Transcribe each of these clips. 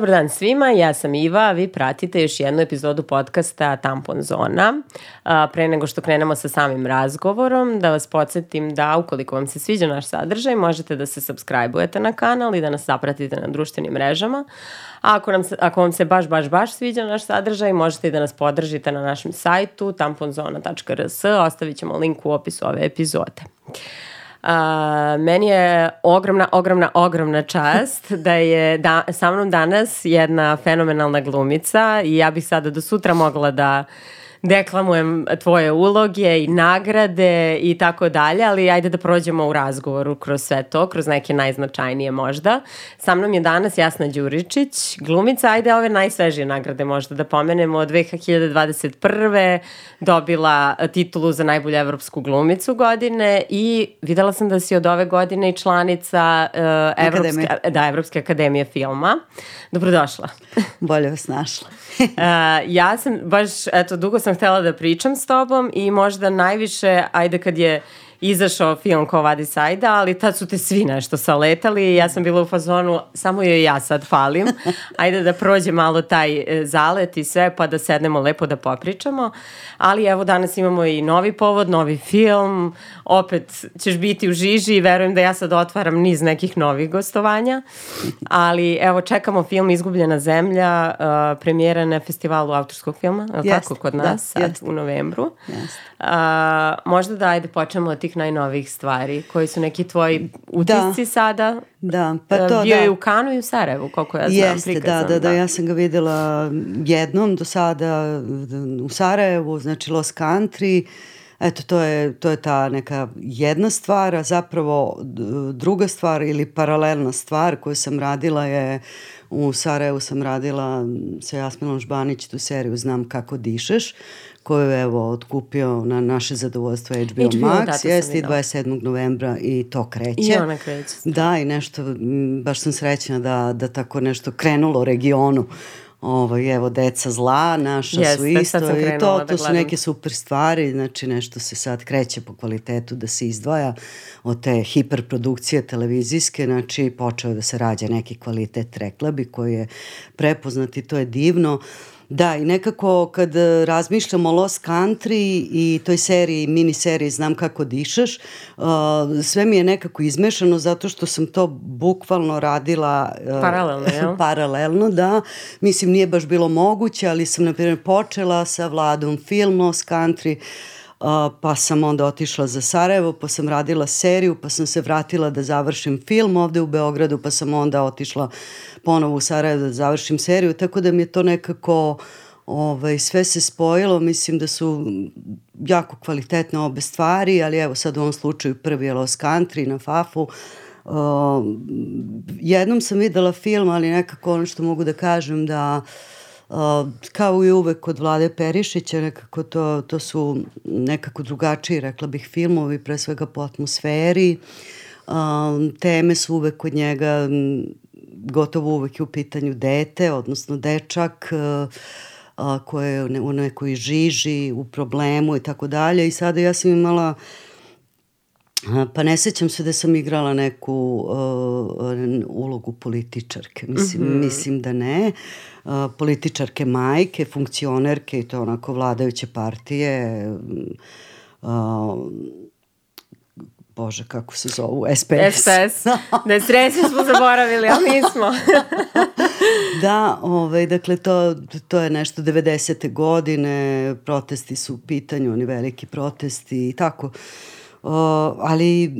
Dobar dan svima, ja sam Iva, vi pratite još jednu epizodu podcasta Tampon Zona. Pre nego što krenemo sa samim razgovorom, da vas podsjetim da ukoliko vam se sviđa naš sadržaj, možete da se subscribe-ujete na kanal i da nas zapratite na društvenim mrežama. A ako, nam se, ako vam se baš, baš, baš sviđa naš sadržaj, možete i da nas podržite na našem sajtu tamponzona.rs, ostavit ćemo link u opisu ove epizode. A, meni je ogromna, ogromna, ogromna čast da je da, sa mnom danas jedna fenomenalna glumica i ja bih sada do sutra mogla da deklamujem tvoje uloge i nagrade i tako dalje, ali ajde da prođemo u razgovoru kroz sve to, kroz neke najznačajnije možda. Sa mnom je danas Jasna Đuričić, glumica, ajde ove najsvežije nagrade možda da pomenemo. Od 2021. dobila titulu za najbolju evropsku glumicu godine i videla sam da si od ove godine i članica uh, Evropske, da, Evropske akademije filma. Dobrodošla. Bolje vas našla. uh, ja sam baš, eto, dugo sam htela da pričam s tobom i možda najviše, ajde kad je izašao film ko vadi sajda, ali tad su te svi nešto saletali i ja sam bila u fazonu, samo joj ja sad falim. Ajde da prođe malo taj e, zalet i sve, pa da sednemo lepo da popričamo. Ali evo danas imamo i novi povod, novi film, opet ćeš biti u žiži i verujem da ja sad otvaram niz nekih novih gostovanja. Ali evo čekamo film Izgubljena zemlja, uh, premijera na festivalu autorskog filma, je yes, tako kod nas da, sad yes. u novembru. Yes. Uh, možda da ajde počnemo od tih najnovijih stvari, koji su neki tvoji utisci da. sada? Da, pa to Bio da. Bio je u Kanu i u Sarajevu, koliko ja znam. Jeste, da, da, da, ja sam ga videla jednom do sada u Sarajevu, znači Los Country, Eto, to je, to je ta neka jedna stvar, a zapravo druga stvar ili paralelna stvar koju sam radila je u Sarajevu sam radila sa Jasminom Žbanić tu seriju Znam kako dišeš, koju je evo otkupio na naše zadovoljstvo HBO, HBO Max, da, jeste i 27. novembra i to kreće. I ona kreće. Da, i nešto, baš sam srećna da, da tako nešto krenulo regionu ovaj, evo, deca zla, naša Jeste, su isto i to, da to su neke super stvari, znači nešto se sad kreće po kvalitetu da se izdvaja od te hiperprodukcije televizijske, znači počeo da se rađa neki kvalitet reklabi koji je prepoznat i to je divno. Uh, Da, i nekako kad e, razmišljam o Lost Country i toj seriji, mini seriji Znam kako dišeš, uh, sve mi je nekako izmešano zato što sam to bukvalno radila uh, paralelno, jel? paralelno, da. Mislim, nije baš bilo moguće, ali sam, na primjer, počela sa Vladom film Lost Country, Uh, pa sam onda otišla za Sarajevo, pa sam radila seriju, pa sam se vratila da završim film ovde u Beogradu, pa sam onda otišla ponovo u Sarajevo da završim seriju, tako da mi je to nekako ovaj, sve se spojilo, mislim da su jako kvalitetne obe stvari, ali evo sad u ovom slučaju prvi je Los Country na Fafu, Uh, jednom sam videla film, ali nekako ono što mogu da kažem da uh, kao i uvek kod Vlade Perišića, nekako to, to su nekako drugačiji, rekla bih, filmovi, pre svega po atmosferi. Uh, teme su uvek kod njega gotovo uvek je u pitanju dete, odnosno dečak a, koje je u nekoj žiži, u problemu i tako dalje. I sada ja sam imala Pa ne sećam se da sam igrala neku uh, ulogu političarke. Mislim, mm -hmm. mislim da ne. Uh, političarke majke, funkcionerke i to onako vladajuće partije. Bože, kako se zovu, SPS. SPS. Ne, sreće smo zaboravili, ali nismo. da, ovaj, dakle, to, to je nešto 90. godine, protesti su u pitanju, oni veliki protesti i tako. Uh, ali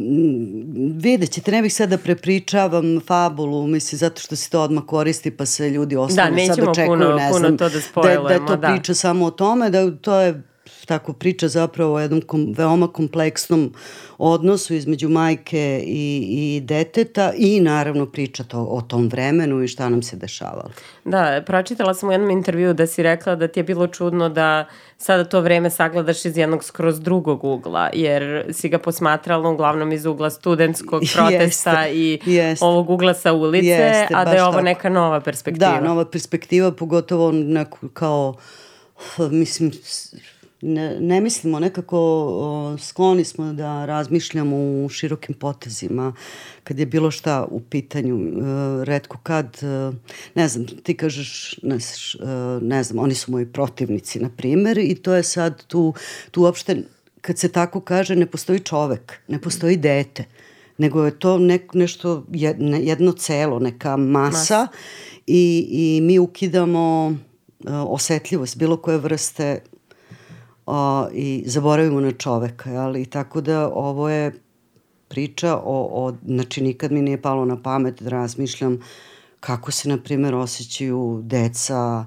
vidjet ćete, ne bih sad da prepričavam fabulu, mislim, zato što se to odmah koristi pa se ljudi ostanu da, sad očekuju, puno, ne znam, puno to da, da, da je to da. priča samo o tome, da to je tako priča zapravo o jednom kom, veoma kompleksnom odnosu između majke i, i deteta i naravno priča to, o tom vremenu i šta nam se dešavalo. Da, pročitala sam u jednom intervju da si rekla da ti je bilo čudno da sada to vreme sagledaš iz jednog skroz drugog ugla, jer si ga posmatrala uglavnom iz ugla studentskog protesta jeste, i jeste. ovog ugla sa ulice, jeste, a da je ovo tako. neka nova perspektiva. Da, nova perspektiva, pogotovo neko kao, mislim, ne, ne mislimo nekako, o, skloni smo da razmišljamo u širokim potezima kad je bilo šta u pitanju. E, redko kad, e, ne znam, ti kažeš, ne, e, ne znam, oni su moji protivnici, na primer, i to je sad tu, tu uopšte, kad se tako kaže, ne postoji čovek, ne postoji dete, nego je to nek, nešto, jedno celo, neka masa, masa. I, i mi ukidamo osetljivost bilo koje vrste o, i zaboravimo na čoveka, ali tako da ovo je priča o, o, znači nikad mi nije palo na pamet da razmišljam kako se, na primjer, osjećaju deca,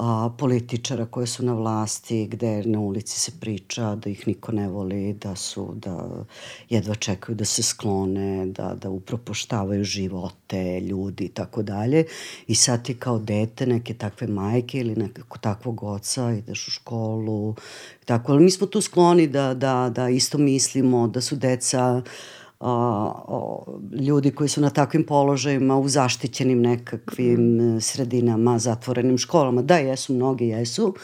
a, političara koje su na vlasti, gde na ulici se priča da ih niko ne voli, da su, da jedva čekaju da se sklone, da, da upropoštavaju živote ljudi i tako dalje. I sad ti kao dete neke takve majke ili nekako takvog oca ideš u školu. Tako, ali mi smo tu skloni da, da, da isto mislimo da su deca uh, o, o, ljudi koji su na takvim položajima u zaštićenim nekakvim mm. sredinama, zatvorenim školama. Da, jesu, mnogi jesu,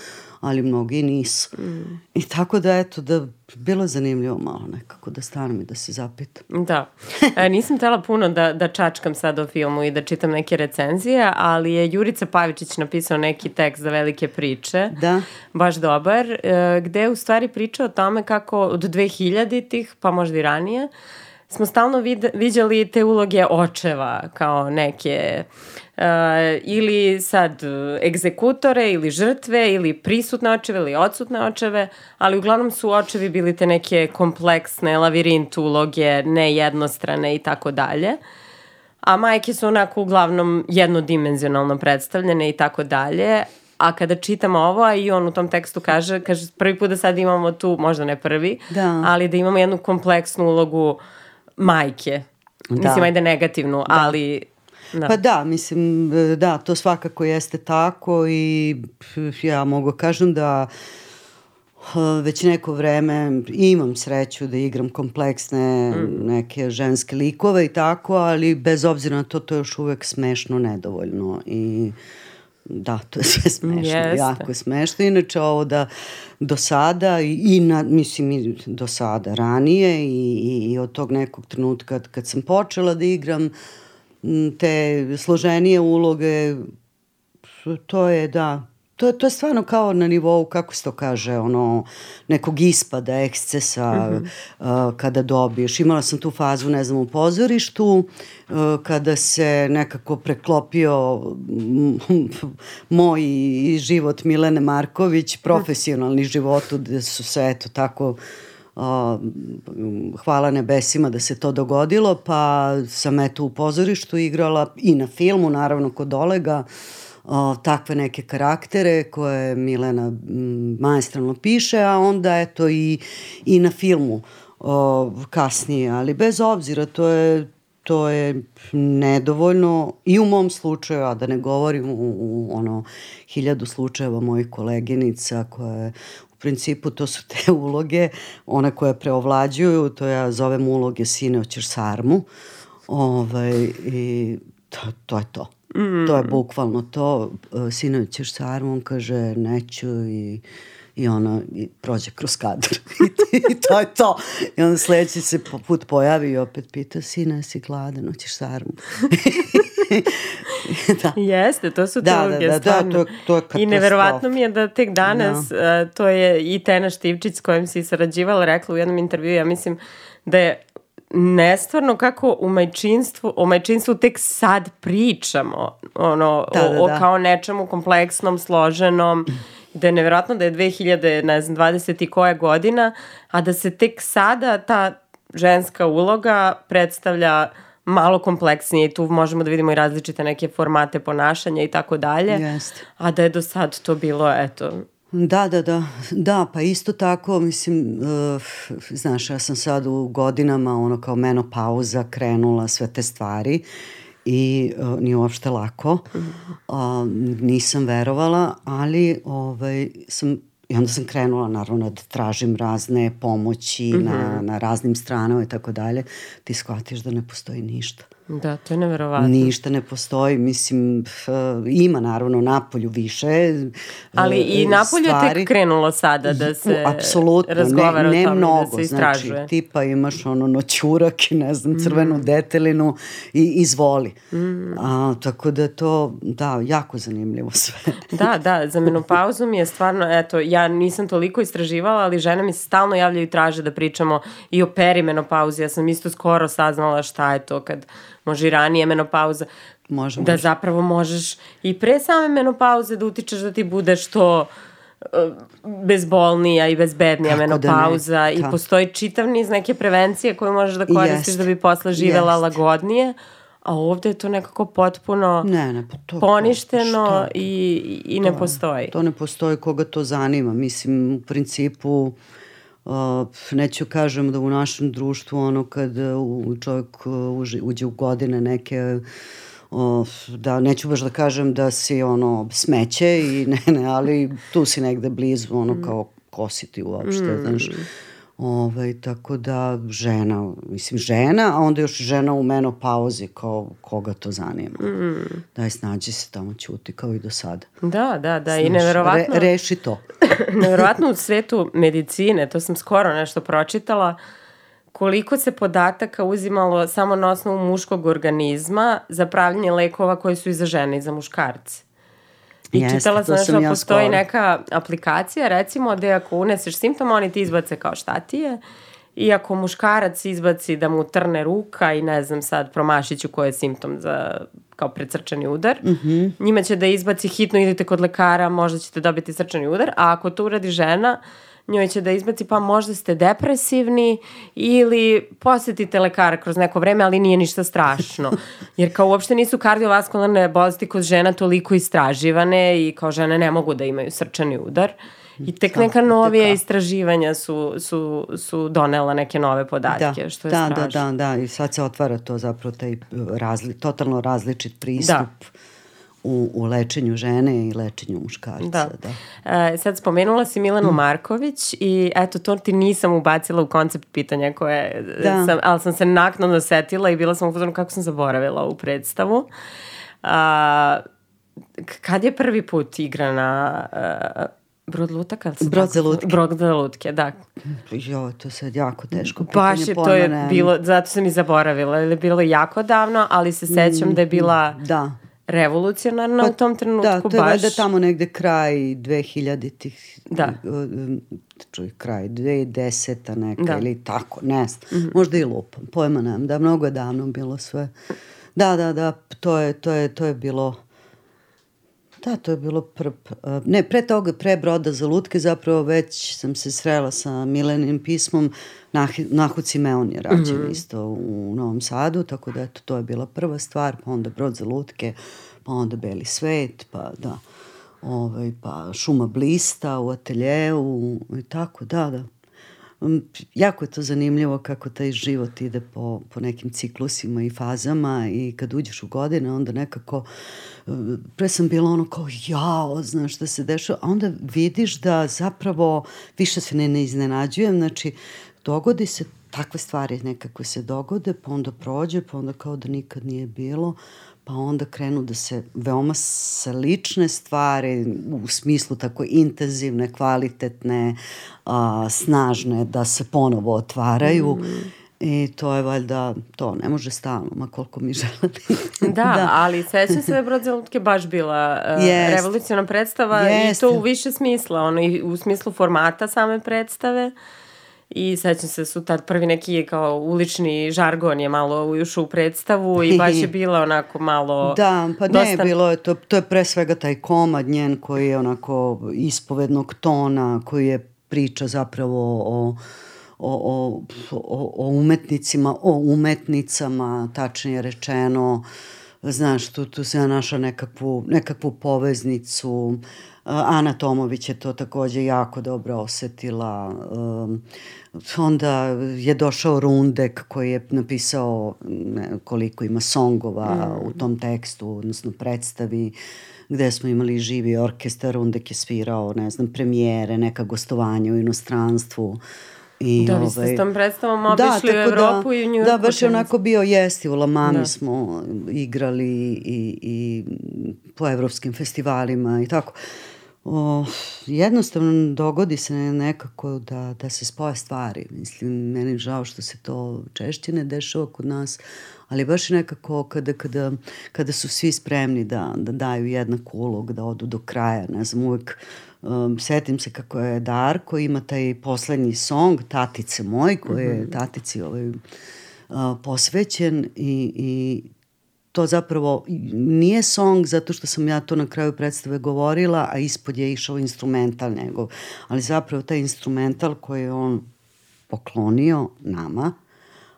ali mnogi nisu. Mm. I tako da, eto, da bilo je zanimljivo malo nekako da stanem i da se zapitam. Da. E, nisam tela puno da, da čačkam sad o filmu i da čitam neke recenzije, ali je Jurica Pavičić napisao neki tekst za velike priče. Da. Baš dobar, e, gde u stvari priča o tome kako od 2000-ih, pa možda i ranije, smo stalno vid, viđali te uloge očeva kao neke uh, ili sad egzekutore ili žrtve ili prisutne očeve ili odsutne očeve, ali uglavnom su očevi bili te neke kompleksne lavirint uloge, nejednostrane i tako dalje. A majke su onako uglavnom jednodimenzionalno predstavljene i tako dalje, A kada čitamo ovo, a i on u tom tekstu kaže, kaže prvi put da sad imamo tu, možda ne prvi, da. ali da imamo jednu kompleksnu ulogu uh, majke. Da. Mislim, ajde negativnu, da. ali... Da. Pa da, mislim, da, to svakako jeste tako i ja mogu kažem da već neko vreme imam sreću da igram kompleksne mm. neke ženske likove i tako, ali bez obzira na to, to je još uvek smešno nedovoljno i da, to je sve smešno, Jeste. jako smešno. Inače, ovo da do sada i, i na, mislim i do sada ranije i, i, i od tog nekog trenutka kad, kad sam počela da igram te složenije uloge, to je da, to, to je stvarno kao na nivou, kako se to kaže, ono, nekog ispada, ekscesa, mm -hmm. uh, kada dobiješ. Imala sam tu fazu, ne znam, u pozorištu, uh, kada se nekako preklopio moj život Milene Marković, profesionalni životu, gde su se, eto, tako, uh, hvala nebesima da se to dogodilo, pa sam eto u pozorištu igrala i na filmu, naravno kod Olega, uh, o, takve neke karaktere koje Milena maestralno piše, a onda eto i, i na filmu o, kasnije, ali bez obzira to je to je nedovoljno i u mom slučaju, a da ne govorim u, u ono hiljadu slučajeva mojih koleginica koje u principu to su te uloge, one koje preovlađuju, to ja zovem uloge sine oćeš sarmu, ovaj, i to, to je to. Mm. To je bukvalno to. E, sinović ćeš sa armom, kaže neću i i ona i prođe kroz kadar I, i to je to. I onda sledeći se put pojavi i opet pita, sine, si gladan, hoćeš sarmu. da. Jeste, to su da, te da, da, da, to, to je I neverovatno mi je da tek danas, da. Uh, to je i Tena Štivčić s kojim si sarađivala, rekla u jednom intervju, ja mislim da je nestvarno kako u majčinstvu, o majčinstvu tek sad pričamo, ono, da, da, o, o da. kao nečemu kompleksnom, složenom, da je nevjerojatno da je 2000, ne znam, 20 i koja godina, a da se tek sada ta ženska uloga predstavlja malo kompleksnije i tu možemo da vidimo i različite neke formate ponašanja i tako dalje. A da je do sad to bilo, eto, Da, da, da. Da, pa isto tako, mislim, uh, znaš, ja sam sad u godinama, ono kao menopauza, krenula sve te stvari i uh, nije uopšte lako. Uh, nisam verovala, ali ovaj, sam I onda sam krenula naravno da tražim razne pomoći mm -hmm. na, na raznim stranama i tako dalje. Ti shvatiš da ne postoji ništa. Da, to je neverovatno. Ništa ne postoji, mislim, ima naravno napolju više Ali i napolju je tek krenulo sada da se Apsolutno, razgovara ne, ne o tome mnogo, da se istražuje. Znači, tipa imaš ono noćurak i ne znam, crvenu mm. detelinu i izvoli. Mm. A, tako da to, da, jako zanimljivo sve. da, da, za menopauzu mi je stvarno, eto, ja nisam toliko istraživala, ali žene mi se stalno javljaju i traže da pričamo i o perimenopauzi. Ja sam isto skoro saznala šta je to kad može i ranije menopauza. Može, da može. zapravo možeš i pre same menopauze da utičeš da ti bude što e, bezbolnija i bezbednija Kako menopauza da i postoji čitav niz neke prevencije koje možeš da koristiš Jest. da bi posle živela Jest. lagodnije a ovde je to nekako potpuno ne, ne, pa to, poništeno i, i ne to, postoji. To ne postoji koga to zanima. Mislim, u principu Uh, neću kažem da u našem društvu ono kad uh, čovjek uh, uđe u godine neke uh, da neću baš da kažem da si ono smeće i ne ne ali tu si negde blizu ono mm. kao ko si ti uopšte mm. znaš Ovaj, tako da žena, mislim žena, a onda još žena u menopauzi, kao koga to zanima. Mm. Daj snađi se tamo ćuti kao i do sada. Da, da, da Znaš, i neverovatno. Re, reši to. neverovatno u svetu medicine, to sam skoro nešto pročitala, koliko se podataka uzimalo samo na osnovu muškog organizma za pravljanje lekova koji su i za žene i za muškarce. I Jeste, čitala sam nešto da postoji skoro. neka aplikacija, recimo, gde ako uneseš simptom, oni ti izbace kao šta ti je. I ako muškarac izbaci da mu trne ruka i ne znam sad promašiću koji je simptom za kao predsrčani udar, mm -hmm. njima će da izbaci hitno idete kod lekara, možda ćete dobiti srčani udar, a ako to uradi žena, njoj će da izbaci pa možda ste depresivni ili posetite lekara kroz neko vreme, ali nije ništa strašno. Jer kao uopšte nisu kardiovaskularne bolesti kod žena toliko istraživane i kao žene ne mogu da imaju srčani udar. I tek neka novije istraživanja su, su, su donela neke nove podatke, da, što je da, strašno. Da, da, da, i sad se otvara to zapravo taj razli, totalno različit pristup. Da u, u lečenju žene i lečenju muškarca. Da. da. E, sad spomenula si Milanu mm. Marković i eto, to ti nisam ubacila u koncept pitanja koje da. sam, ali sam se naknadno setila i bila sam u kako sam zaboravila u predstavu. A, kad je prvi put igrana uh, Brod lutaka? Brod za lutke. Brod za lutke, da. Jo, to je sad jako teško pitanje. Baš je, to je bilo, zato sam i zaboravila, je bilo jako davno, ali se sećam mm, da je bila da revolucionarna pa, u tom trenutku da, to je baš. valjda tamo negde kraj 2000-ih. Da. Čuj, kraj 2010-a neka da. ili tako, ne znam. Mm -hmm. Možda i lupam, pojma nemam, da mnogo je davno bilo sve. Da, da, da, to je, to je, to je bilo... Da, to je bilo pr, ne, pre toga, pre broda za lutke zapravo već sam se srela sa Milenim pismom Nah, Nahu Cimeon je rađen mm -hmm. isto u Novom Sadu, tako da eto, to je bila prva stvar, pa onda brod za lutke, pa onda Beli svet, pa da, ovaj, pa šuma blista u ateljeu i tako, da, da. Um, jako je to zanimljivo kako taj život ide po, po nekim ciklusima i fazama i kad uđeš u godine onda nekako um, pre sam bila ono kao jao, znaš šta se dešava, a onda vidiš da zapravo više se ne, ne iznenađujem, znači dogodi se takve stvari nekako se dogode, pa onda prođe, pa onda kao da nikad nije bilo, pa onda krenu da se veoma slične stvari u smislu tako intenzivne, kvalitetne, a, snažne, da se ponovo otvaraju. Mm. I to je valjda, to ne može stalno, ma koliko mi želeli. da, da, ali sećam se da je Brod lutke baš bila uh, yes. revolucijona predstava yes. i to u više smisla, ono, i u smislu formata same predstave. Uh, i sećam se su tad prvi neki kao ulični žargon je malo ušao u predstavu i baš je bila onako malo... Da, pa dosta... ne, bilo je to, to je pre svega taj komad njen koji je onako ispovednog tona, koji je priča zapravo o o, o, o, o umetnicima, o umetnicama, tačnije rečeno, znaš, tu, tu se naša nekakvu, nekakvu poveznicu, Ana Tomović je to takođe jako dobro osetila. Um, onda je došao Rundek koji je napisao koliko ima songova mm. u tom tekstu, odnosno predstavi gde smo imali živi orkestar, Rundek je svirao, ne znam, premijere, neka gostovanja u inostranstvu. I, da, vi ste s tom predstavom da, obišli da, u Evropu da, i u Njurku. Da, baš je onako bio jesti, u Lamami da. smo igrali i, i po evropskim festivalima i tako. O, jednostavno dogodi se nekako da, da se spoje stvari. Mislim, meni žao što se to češće ne dešava kod nas, ali baš nekako kada, kada, kada su svi spremni da, da daju jednak ulog, da odu do kraja, ne znam, uvek um, setim se kako je Darko ima taj poslednji song Tatice moj, koji je mhm. tatici ovaj, uh, posvećen i, i to zapravo nije song zato što sam ja to na kraju predstave govorila, a ispod je išao instrumental njegov, ali zapravo taj instrumental koji je on poklonio nama,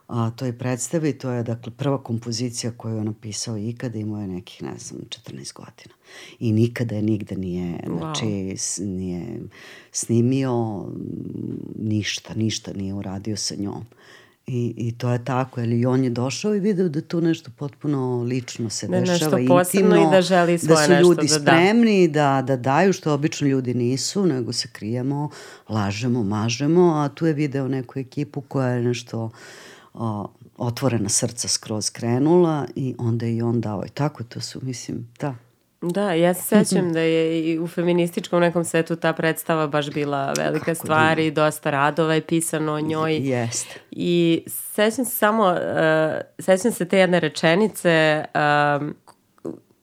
a, to je predstave i to je dakle prva kompozicija koju je napisao ikada imao je nekih ne znam 14 godina i nikada je nigde nije wow. znači nije snimio ništa ništa nije uradio sa njom I, I to je tako, ali on je došao i video da tu nešto potpuno lično se da dešava, intimno, i da želi svoje da su ljudi da spremni da. da, da daju, što obično ljudi nisu, nego se krijemo, lažemo, mažemo, a tu je video neku ekipu koja je nešto o, otvorena srca skroz krenula i onda je i on dao. I tako to su, mislim, da, Da, ja se sećam da je i u feminističkom nekom svetu ta predstava baš bila velika Kako stvar i dosta radova je pisano o njoj. Jeste. I sećam se samo, uh, sećam se te jedne rečenice, uh,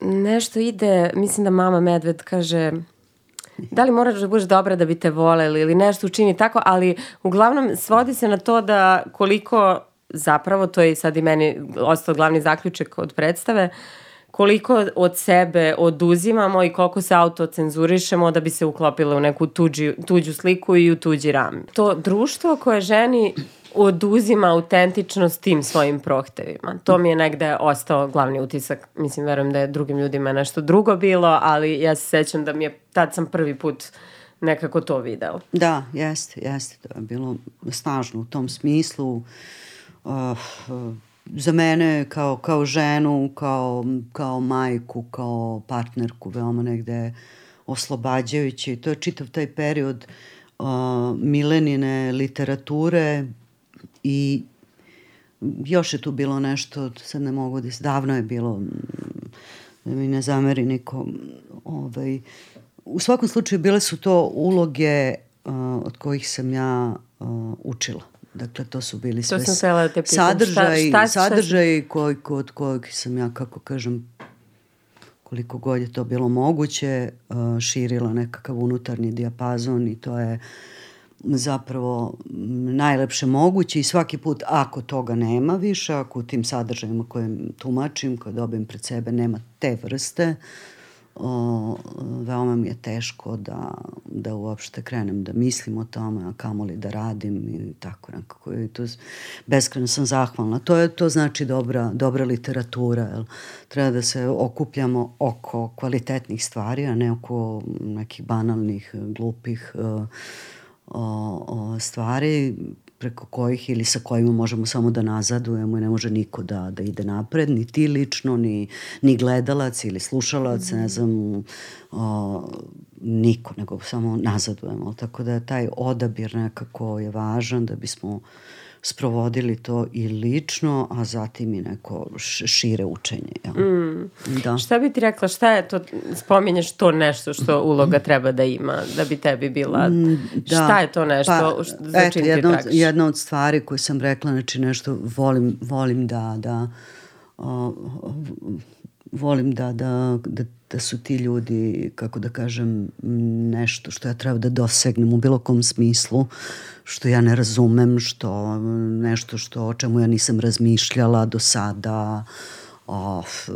nešto ide, mislim da mama Medved kaže, da li moraš da budeš dobra da bi te voleli ili nešto učini tako, ali uglavnom svodi se na to da koliko zapravo, to je sad i meni ostao glavni zaključak od predstave, koliko od sebe oduzimamo i koliko se autocenzurišemo da bi se uklopile u neku tuđi, tuđu sliku i u tuđi ram. To društvo koje ženi oduzima autentičnost tim svojim prohtevima. To mi je negde ostao glavni utisak. Mislim, verujem da je drugim ljudima nešto drugo bilo, ali ja se sećam da mi je, tad sam prvi put nekako to video. Da, jeste, jeste. To je bilo snažno u tom smislu. Uh, uh, za mene kao, kao ženu, kao, kao majku, kao partnerku veoma negde oslobađajuće i to je čitav taj period uh, milenine literature i još je tu bilo nešto, sad ne mogu da davno je bilo, da mi ne zameri niko, ovaj, u svakom slučaju bile su to uloge uh, od kojih sam ja uh, učila. Dakle, to su bili sve da sadržaj, šta, šta, sadržaj koji, kod kojeg sam ja, kako kažem, koliko god je to bilo moguće, uh, širila nekakav unutarnji dijapazon i to je zapravo najlepše moguće i svaki put ako toga nema više, ako u tim sadržajima koje tumačim, koje dobijem pred sebe nema te vrste, o, veoma mi je teško da, da uopšte krenem da mislim o tome, a kamoli da radim i tako nekako. I to, beskreno sam zahvalna. To, je, to znači dobra, dobra literatura. Jel? Treba da se okupljamo oko kvalitetnih stvari, a ne oko nekih banalnih, glupih o, o, stvari preko kojih ili sa kojima možemo samo da nazadujemo i ne može niko da, da ide napred, ni ti lično, ni, ni gledalac ili slušalac, ne znam, o, niko, nego samo nazadujemo. Tako da taj odabir nekako je važan da bismo sprovodili to i lično, a zatim i neko šire učenje. Ja. Mm. Da. Šta bi ti rekla, šta je to, spominješ to nešto što uloga treba da ima, da bi tebi bila, mm, da. šta je to nešto pa, za eto, čim jedna ti od, jedna od stvari koje sam rekla, znači nešto volim, volim da, da o, volim da, da, da, da su ti ljudi, kako da kažem, nešto što ja treba da dosegnem u bilo kom smislu, što ja ne razumem, što nešto što o čemu ja nisam razmišljala do sada. Of,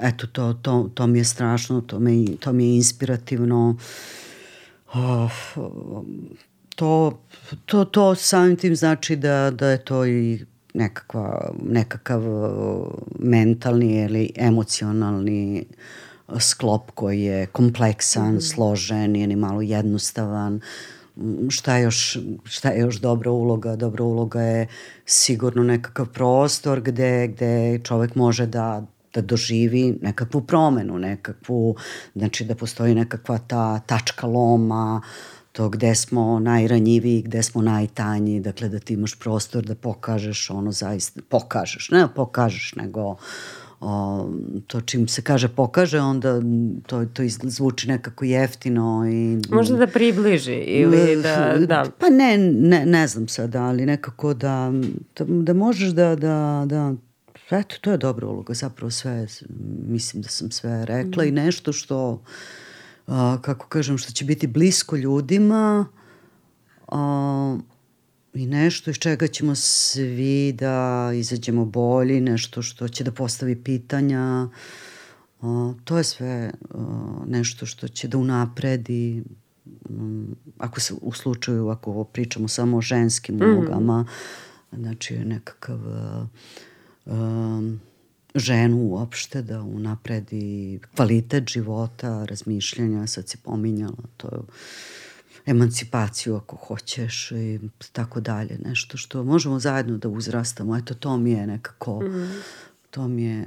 eto, to, to, to mi je strašno, to mi, to mi je inspirativno. Of, to, to, to samim tim znači da, da je to i nekakva, nekakav mentalni ili emocionalni sklop koji je kompleksan, mm. složen, nije ni malo jednostavan. Šta još, šta je još dobra uloga? Dobra uloga je sigurno nekakav prostor gde, gde čovek može da da doživi nekakvu promenu, nekakvu, znači da postoji nekakva ta tačka loma, to gde smo najranjiviji, gde smo najtanji, dakle da ti imaš prostor da pokažeš ono zaista, pokažeš, ne da pokažeš, nego o, to čim se kaže pokaže, onda to, to zvuči nekako jeftino. I, Možda da približi ili da, da... Pa ne, ne, ne znam sad, ali nekako da, da, da možeš da, da, da eto, to je dobra uloga, zapravo sve, mislim da sam sve rekla mm. i nešto što, a, kako kažem, što će biti blisko ljudima, a, i nešto iz čega ćemo svi da izađemo bolji, nešto što će da postavi pitanja. To je sve nešto što će da unapredi um, ako se u slučaju, ako pričamo samo o ženskim mhm. ulogama, mm. znači nekakav um, ženu uopšte da unapredi kvalitet života, razmišljanja, sad si pominjala, to je emancipaciju ako hoćeš i tako dalje. Nešto što možemo zajedno da uzrastamo. Eto, to mi je nekako, mm. to mi je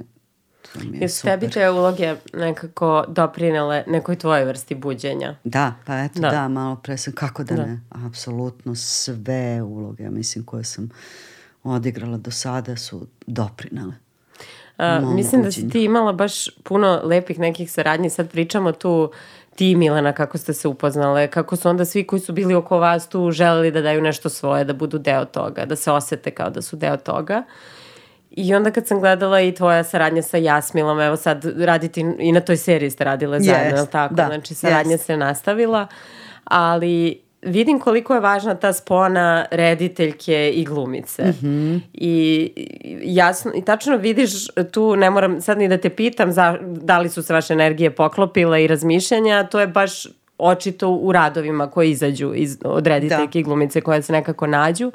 To mi je Jesu super. tebi te uloge nekako doprinele nekoj tvojoj vrsti buđenja? Da, pa eto da, da malo pre sam, kako da, da. ne, apsolutno sve uloge, mislim, koje sam odigrala do sada su doprinele. Uh, mislim da si ti imala baš puno lepih nekih saradnji, sad pričamo tu ti Milena kako ste se upoznale, kako su onda svi koji su bili oko vas tu želeli da daju nešto svoje, da budu deo toga, da se osete kao da su deo toga. I onda kad sam gledala i tvoja saradnja sa Jasmilom, evo sad raditi i na toj seriji ste radile zajedno, yes, tako? Da, znači saradnja yes. se nastavila, ali vidim koliko je važna ta spona rediteljke i glumice. Mm -hmm. I jasno, i tačno vidiš tu, ne moram sad ni da te pitam za, da li su se vaše energije poklopile i razmišljanja, to je baš očito u radovima koji izađu iz, od rediteljke da. i glumice koje se nekako nađu.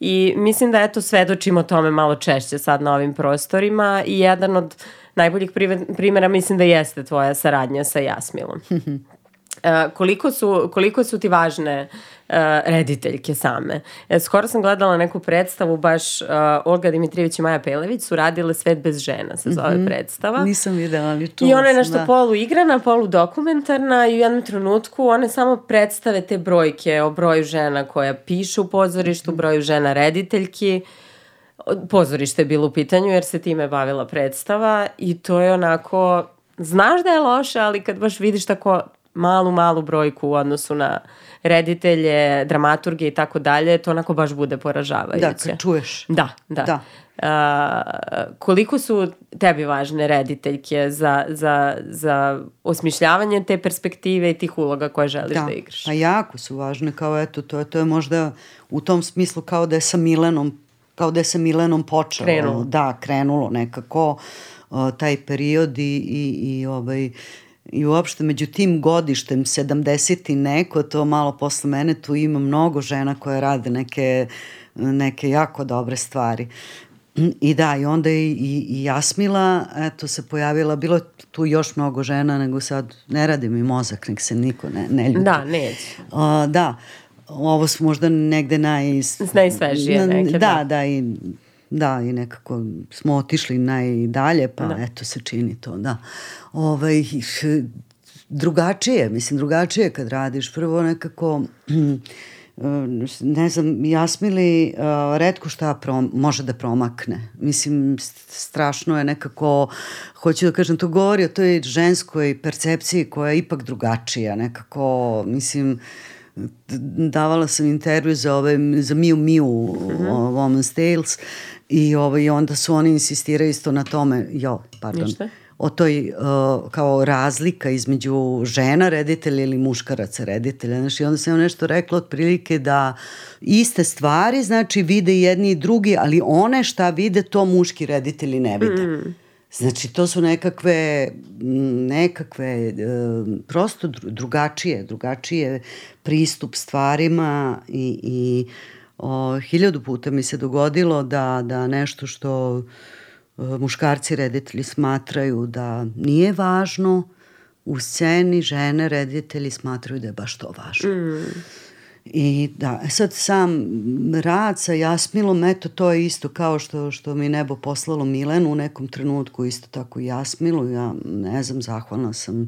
I mislim da eto svedočimo tome malo češće sad na ovim prostorima i jedan od najboljih primjera mislim da jeste tvoja saradnja sa Jasmilom. Uh, koliko, su, koliko su ti važne uh, rediteljke same. E, skoro sam gledala neku predstavu, baš uh, Olga Dimitrijević i Maja Pelević su radile Svet bez žena, se zove mm -hmm. predstava. Nisam videla, ali to I ona je nešto da. polu igrana, polu dokumentarna i u jednom trenutku one samo predstave te brojke o broju žena koja pišu u pozorištu, mm -hmm. broju žena rediteljki. Pozorište je bilo u pitanju jer se time bavila predstava i to je onako znaš da je loše, ali kad baš vidiš tako malu, malu brojku u odnosu na reditelje, dramaturge i tako dalje, to onako baš bude poražavajuće. Da, kad čuješ. Da, da. da. Uh, koliko su tebi važne rediteljke za, za, za osmišljavanje te perspektive i tih uloga koje želiš da, da igraš? Pa jako su važne, kao eto, to, to je možda u tom smislu kao da je sa Milenom, kao da je sa Milenom počelo. Krenulo. Da, krenulo nekako uh, taj period i, i, i ovaj, uh, i uopšte među tim godištem 70 i neko, to malo posle mene tu ima mnogo žena koje rade neke, neke jako dobre stvari. I da, i onda i, i, i Jasmila, eto, se pojavila, bilo tu još mnogo žena, nego sad ne radi mi mozak, nek se niko ne, ne ljuti. Da, neće. Uh, da, ovo su možda negde naj... Najsvežije neke, da. Da, da, i da, i nekako smo otišli najdalje, pa da. eto se čini to, da. Ovaj, drugačije, mislim, drugačije kad radiš. Prvo nekako, ne znam, Jasmili uh, redko šta prom, može da promakne. Mislim, strašno je nekako, hoću da kažem, to govori o toj ženskoj percepciji koja je ipak drugačija. Nekako, mislim, davala sam intervju za, ove, za Miu Miu, mm -hmm. Woman's Tales, I ovaj, onda su oni insistiraju isto na tome, jo, pardon, Ništa? o toj uh, kao razlika između žena reditelja ili muškaraca reditelja. Znači, onda sam nešto rekla otprilike da iste stvari, znači, vide jedni i drugi, ali one šta vide, to muški reditelji ne vide. Mm. Znači, to su nekakve, nekakve prosto drugačije, drugačije pristup stvarima i, i O, hiljadu puta mi se dogodilo da, da nešto što e, muškarci reditelji smatraju da nije važno, u sceni žene reditelji smatraju da je baš to važno. Mm. I da, e sad sam rad sa Jasmilom, eto to je isto kao što, što mi nebo poslalo Milenu u nekom trenutku, isto tako i Jasmilu, ja ne znam, zahvalna sam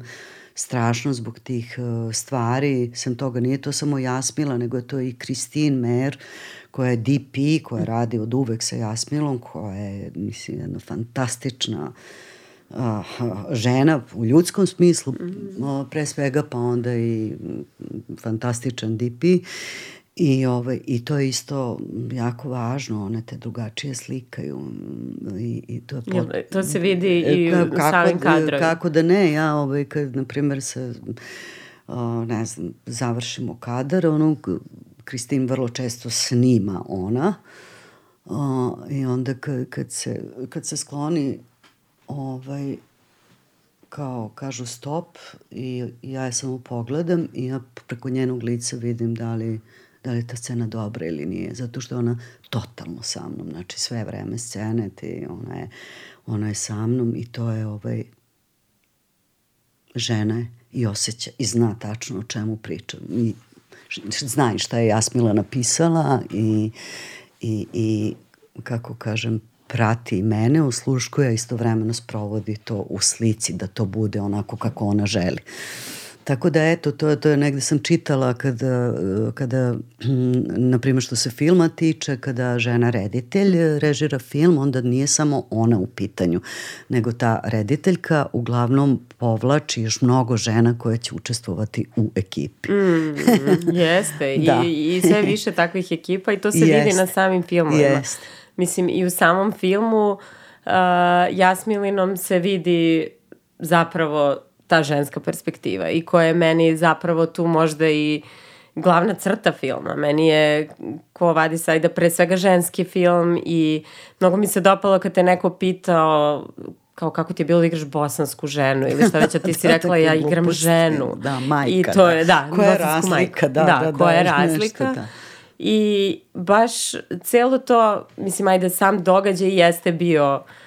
strašno zbog tih uh, stvari, sem toga nije to samo Jasmila, nego je to i Kristin Mer, koja je DP, koja radi od uvek sa Jasmilom, koja je, mislim, jedna fantastična uh, žena u ljudskom smislu, mm -hmm. pre svega, pa onda i fantastičan DP. I, ovaj, I to je isto jako važno, one te drugačije slikaju. I, i to, pot... To se vidi i ka, u samim kadrovima. Kako da ne, ja ovaj, kad, na primjer, se, o, ne znam, završimo kadar, ono, Kristin vrlo često snima ona, o, i onda kad, kad, se, kad se skloni ovaj, kao kažu stop i ja je samo pogledam i ja preko njenog lica vidim da li da li je ta scena dobra ili nije, zato što ona totalno sa mnom, znači sve vreme scene, ti, ona, je, ona je sa mnom i to je ovaj, žena je i osjeća i zna tačno o čemu pričam i zna i šta je Jasmila napisala i, i, i kako kažem, prati mene, usluškuje, istovremeno sprovodi to u slici da to bude onako kako ona želi. Tako da eto, to, to je negde sam čitala kada, kada na primjer što se filma tiče, kada žena reditelj režira film, onda nije samo ona u pitanju, nego ta rediteljka uglavnom povlači još mnogo žena koje će učestvovati u ekipi. Mm, jeste, da. I, i sve više takvih ekipa i to se jest. vidi na samim filmovima. Jest. Mislim, i u samom filmu uh, Jasmilinom se vidi zapravo ta ženska perspektiva i koja je meni zapravo tu možda i glavna crta filma. Meni je Ko vadi sajda pre svega ženski film i mnogo mi se dopalo kad te neko pitao kao kako ti je bilo da igraš bosansku ženu ili šta već, a ti si da, rekla ja igram ženu. Da, majka. I to je, da, koja je razlika, majka. da, da, da, koja da, je razlika. Nešto, da. I baš celo to, mislim, ajde, sam događaj jeste bio uh,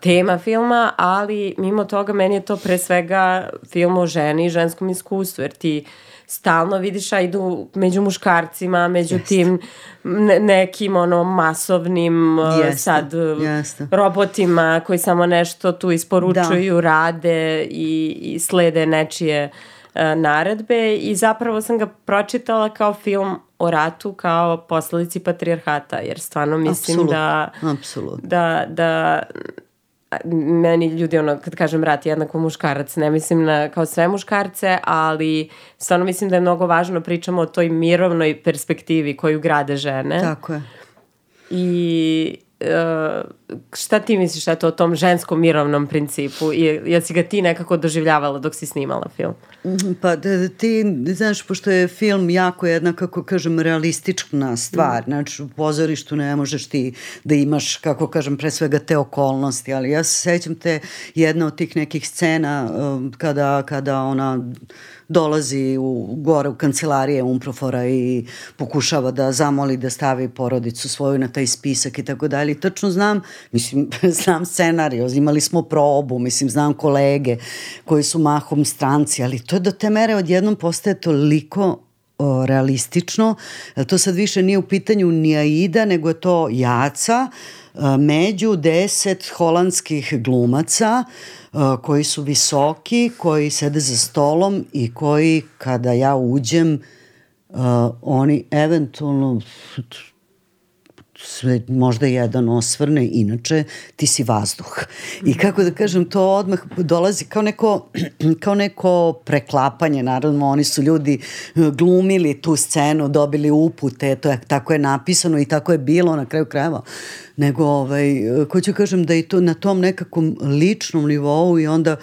tema filma, ali mimo toga meni je to pre svega film o ženi i ženskom iskustvu, jer ti stalno vidiš, a idu među muškarcima, među Jeste. tim ne, nekim ono masovnim Jeste. sad Jeste. robotima koji samo nešto tu isporučuju, da. rade i, i slede nečije uh, naredbe i zapravo sam ga pročitala kao film o ratu kao posledici patrijarhata, jer stvarno mislim Absolut. da, Absolut. da, da meni ljudi ono kad kažem rat jednako muškarac ne mislim na kao sve muškarce ali stvarno mislim da je mnogo važno pričamo o toj mirovnoj perspektivi koju grade žene tako je i uh, šta ti misliš eto, o tom ženskom mirovnom principu i jel si ga ti nekako doživljavala dok si snimala film? Mhm, pa da, ti, znaš, pošto je film jako jedna, kako kažem, realistična stvar, mm. znači u pozorištu ne možeš ti da imaš, kako kažem, pre svega te okolnosti, ali ja se sećam te jedna od tih nekih scena um, kada, kada ona dolazi u, gore u kancelarije Umprofora i pokušava da zamoli da stavi porodicu svoju na taj spisak i tako dalje. Tačno znam, mislim, znam scenariju, imali smo probu, mislim, znam kolege koji su mahom stranci, ali to je do te mere odjednom postaje toliko o, realistično, to sad više nije u pitanju ni Aida, nego je to Jaca, među deset holandskih glumaca koji su visoki, koji sede za stolom i koji kada ja uđem oni eventualno sve, možda jedan osvrne, inače ti si vazduh. I kako da kažem, to odmah dolazi kao neko, kao neko preklapanje, naravno oni su ljudi eh, glumili tu scenu, dobili upute, to je, tako je napisano i tako je bilo na kraju krajeva. Nego, ovaj, ko ću kažem da i to na tom nekakvom ličnom nivou i onda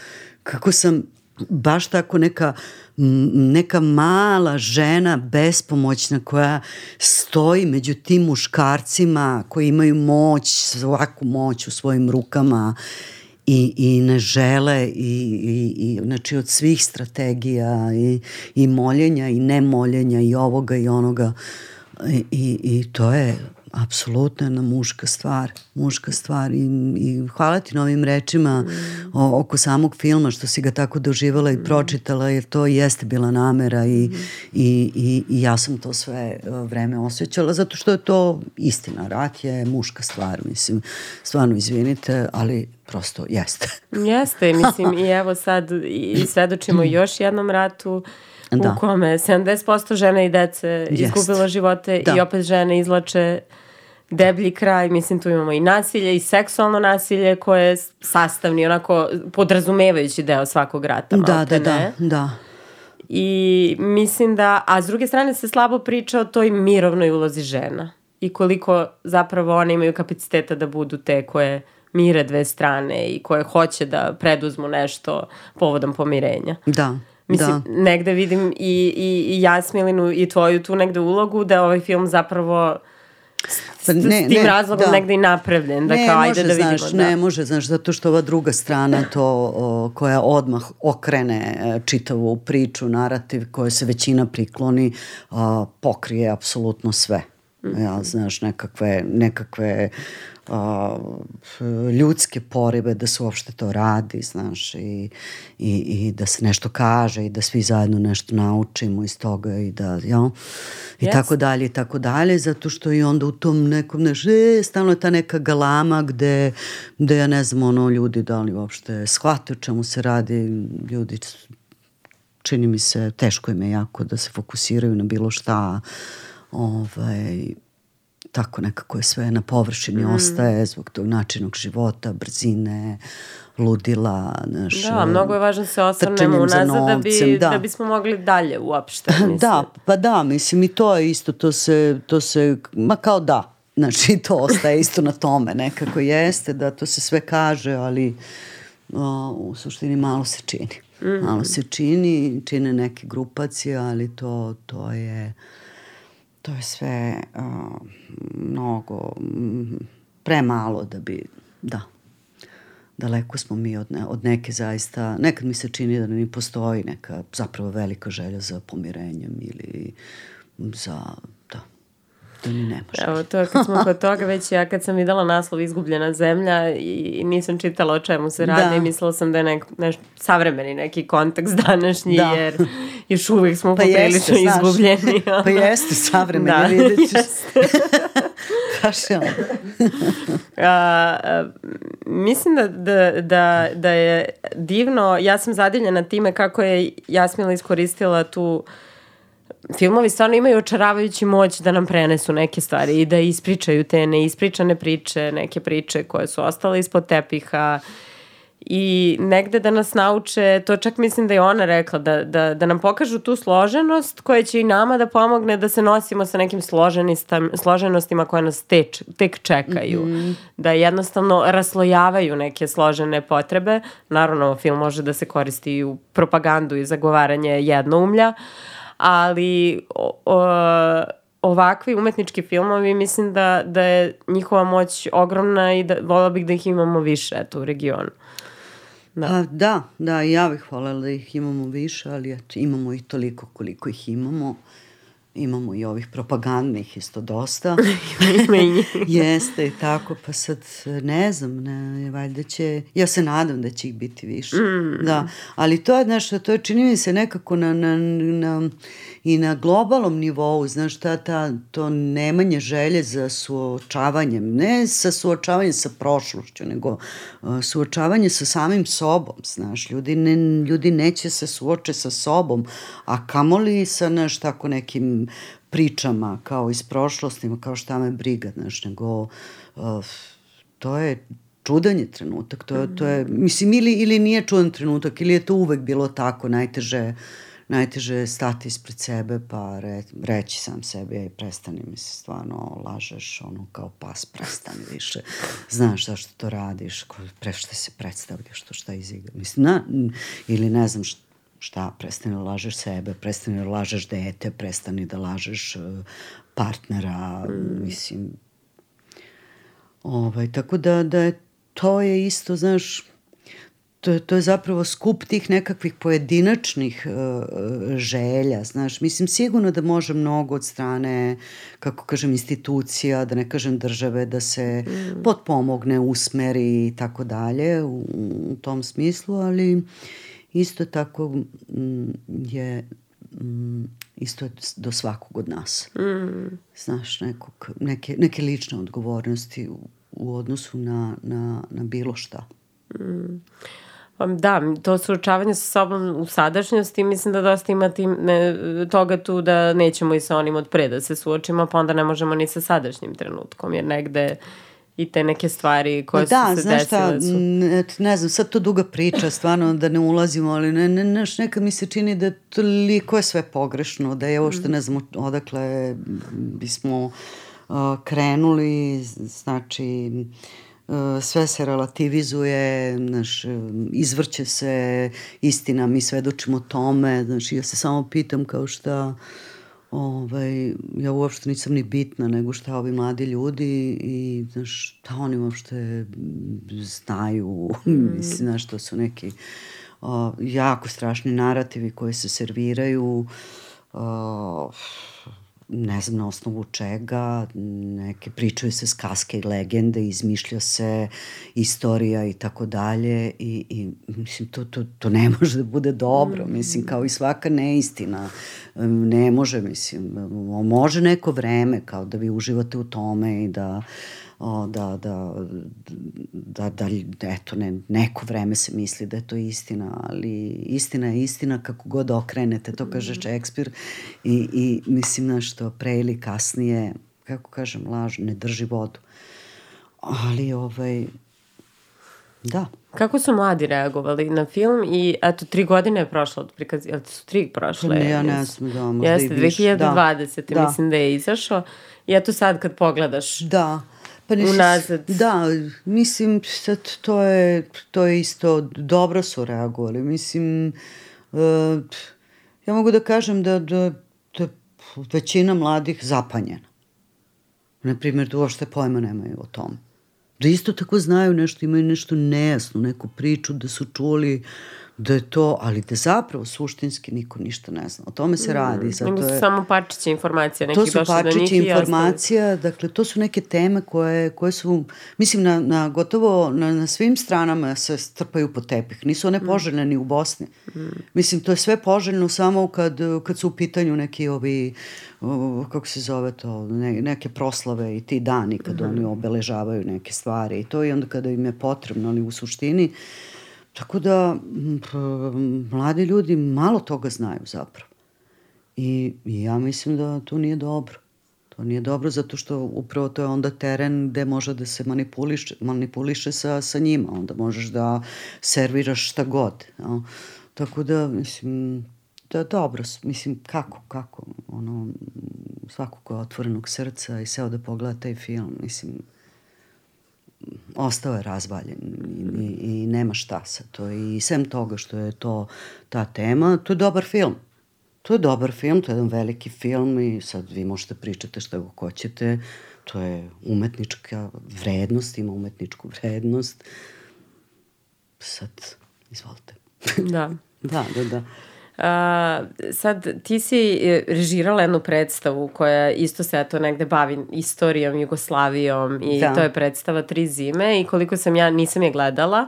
kako sam baš tako neka neka mala žena bespomoćna koja stoji među tim muškarcima koji imaju moć, svaku moć u svojim rukama i, i ne žele i, i, i znači od svih strategija i, i moljenja i nemoljenja i ovoga i onoga i, i, i to je apsolutno jedna muška stvar, muška stvar i, i hvala ti na ovim rečima mm. o, oko samog filma što si ga tako doživala i mm. pročitala jer to jeste bila namera i, mm. i, i, i ja sam to sve e, vreme osjećala zato što je to istina, rat je muška stvar, mislim, stvarno izvinite, ali prosto jeste. jeste, mislim i evo sad i svedočimo još jednom ratu da. u kome 70% žena i dece izgubilo živote da. i opet žene izlače deblji kraj, mislim tu imamo i nasilje i seksualno nasilje koje je sastavni, onako podrazumevajući deo svakog rata. Da, da, da, da. I mislim da, a s druge strane se slabo priča o toj mirovnoj ulozi žena i koliko zapravo one imaju kapaciteta da budu te koje mire dve strane i koje hoće da preduzmu nešto povodom pomirenja. Da. Mislim, da. negde vidim i, i, i Jasmilinu i tvoju tu negde ulogu da ovaj film zapravo Pa ne, s tim ne, razlogom da. negde i napravljen, da ne, kao ajde da vidimo. Znaš, da. Ne može, znaš, zato što ova druga strana to o, koja odmah okrene e, čitavu priču, narativ koje se većina prikloni, o, pokrije apsolutno sve. -hmm. Ja, znaš, nekakve, nekakve a, ljudske porive da se uopšte to radi, znaš, i, i, i da se nešto kaže i da svi zajedno nešto naučimo iz toga i da, ja, i yes. tako dalje i tako dalje, zato što i onda u tom nekom, neš, e, stalno je ta neka galama gde, gde ja ne znam, ono, ljudi da li uopšte shvate o čemu se radi, ljudi čini mi se, teško im je jako da se fokusiraju na bilo šta, ovaj, tako nekako je sve na površini mm. ostaje zbog tog načinog života, brzine, ludila. Naš, da, mnogo je važno da se osvrnemo unazad da, bi, da. da bismo mogli dalje uopšte. Mislim. Da, pa da, mislim i to je isto, to se, to se ma kao da, znači to ostaje isto na tome, nekako jeste da to se sve kaže, ali o, u suštini malo se čini. Mm -hmm. Malo se čini, čine neke grupacije, ali to, to je to je sve uh, mnogo premalo da bi, da, daleko smo mi od, ne, od neke zaista, nekad mi se čini da ne postoji neka zapravo velika želja za pomirenjem ili za to ni ne može. Evo, to kad smo kod toga, već ja kad sam videla naslov Izgubljena zemlja i nisam čitala o čemu se radi, da. mislila sam da je nek, neš, savremeni neki kontekst današnji, da. jer još uvijek smo pa poprilično izgubljeni. pa jeste savremeni, da. vidjet ćeš. Baš je a, mislim da, da, da, da je divno, ja sam zadivljena time kako je Jasmila iskoristila tu uh, filmovi stvarno imaju očaravajući moć da nam prenesu neke stvari i da ispričaju te neispričane priče, neke priče koje su ostale ispod tepiha i negde da nas nauče, to čak mislim da je ona rekla, da, da, da nam pokažu tu složenost koja će i nama da pomogne da se nosimo sa nekim složenostima koje nas teč, tek čekaju. Mm -hmm. Da jednostavno raslojavaju neke složene potrebe. Naravno, film može da se koristi i u propagandu i zagovaranje jednoumlja, ali o, o, ovakvi umetnički filmovi mislim da, da je njihova moć ogromna i da volila bih da ih imamo više eto, u regionu. Da. A, da, da, ja bih voljela da ih imamo više, ali eto, imamo ih toliko koliko ih imamo imamo i ovih propagandnih isto dosta. Jeste i tako, pa sad ne znam, ne, valjda će, ja se nadam da će ih biti više. Mm. Da, ali to je, znaš, to je čini mi se nekako na, na, na, i na globalnom nivou, znaš, ta, ta, to nemanje želje za suočavanjem, ne sa suočavanjem sa prošlošću, nego uh, suočavanje sa samim sobom, znaš, ljudi, ne, ljudi neće se suoče sa sobom, a kamoli sa, znaš, tako nekim pričama kao iz prošlosti, kao šta me briga, znaš, nego uh, to je čudan je trenutak, to, to je, mislim, ili, ili nije čudan trenutak, ili je to uvek bilo tako, najteže, najteže je stati ispred sebe, pa re, reći sam sebi, ej, prestani mi se, stvarno, lažeš, ono, kao pas, prestani više, znaš zašto to radiš, pre šta se predstavljaš, to šta izigra, mislim, na, ili ne znam šta, šta, prestani da lažeš sebe, prestani da lažeš dete, prestani da lažeš e, partnera, mm. mislim. Ovaj, tako da, da je, to je isto, znaš, to, to je zapravo skup tih nekakvih pojedinačnih uh, želja, znaš, mislim sigurno da može mnogo od strane, kako kažem, institucija, da ne kažem države, da se mm. potpomogne, usmeri i tako dalje u, u tom smislu, ali isto tako m, je m, isto do svakog od nas. Mm. Znaš, nekog, neke, neke lične odgovornosti u, u odnosu na, na, na bilo šta. Mm. Da, to suočavanje sa sobom u sadašnjosti, mislim da dosta ima tim, ne, toga tu da nećemo i sa onim od pre da se suočimo, pa onda ne možemo ni sa sadašnjim trenutkom, jer negde i te neke stvari koje da, su se desile. Da, znaš šta, ne, ne znam, sad to duga priča, stvarno da ne ulazimo, ali ne, ne, ne, neka mi se čini da toliko je sve pogrešno, da je ovo što ne znam odakle bismo uh, krenuli, znači sve se relativizuje, znaš, izvrće se istina, mi svedočimo tome, znači ja se samo pitam kao šta ovaj, ja uopšte nisam ni bitna nego šta ovi mladi ljudi i znaš, šta oni uopšte znaju, mm. mislim, znaš, to su neki o, jako strašni narativi koji se serviraju, o, ne znam na osnovu čega, neke pričaju se skaske i legende, izmišlja se istorija i tako dalje i, i mislim to, to, to ne može da bude dobro, mm. mislim kao i svaka neistina, ne može, mislim, može neko vreme kao da vi uživate u tome i da uh, o, da, da, da, da, eto, ne, neko vreme se misli da je to istina, ali istina je istina kako god okrenete, to kaže mhm. Šekspir i, i mislim na što pre ili kasnije, kako kažem, laž ne drži vodu. Ali, ovaj, da. Kako su mladi reagovali na film i eto, tri godine je prošlo od prikaza, jel su tri prošle? Ne, ja ne znam, da, možda Jeste, i više. Jeste, 2020. Da. mislim da je izašao. I eto sad kad pogledaš... Da. Pa nisi, unazad. Da, mislim, sad to je, to je isto, dobro su reagovali. Mislim, uh, ja mogu da kažem da, da, da većina mladih zapanjena. Naprimjer, da uopšte pojma nemaju o tom. Da isto tako znaju nešto, imaju nešto nejasno, neku priču da su čuli da je to, ali da zapravo suštinski niko ništa ne zna. O tome se radi. Zato Nego su je, samo parčiće informacija. Neki to su parčiće informacija, dakle to su neke teme koje, koje su, mislim na, na gotovo na, na svim stranama se strpaju po tepih. Nisu one mm. poželjne ni u Bosni. Mm. Mislim, to je sve poželjno samo kad, kad su u pitanju neki ovi kako se zove to, ne, neke proslave i ti dani kad mm oni obeležavaju neke stvari i to i onda kada im je potrebno, ali u suštini uh, Tako da mladi ljudi malo toga znaju zapravo. I, I ja mislim da to nije dobro. To nije dobro zato što upravo to je onda teren gde može da se manipuliše, manipuliše sa, sa njima. Onda možeš da serviraš šta god. Ja. Tako da, mislim, da dobro, mislim, kako, kako, ono, svako ko je otvorenog srca i seo da pogleda taj film, mislim, ostao je razvaljen i, i, i nema šta sa to. I sem toga što je to ta tema, to je dobar film. To je dobar film, to je jedan veliki film i sad vi možete pričati šta go hoćete. To je umetnička vrednost, ima umetničku vrednost. Sad, izvolite. Da. da, da, da. A, sad, ti si e, režirala jednu predstavu koja isto se to negde bavi istorijom, Jugoslavijom i da. to je predstava Tri zime i koliko sam ja, nisam je gledala,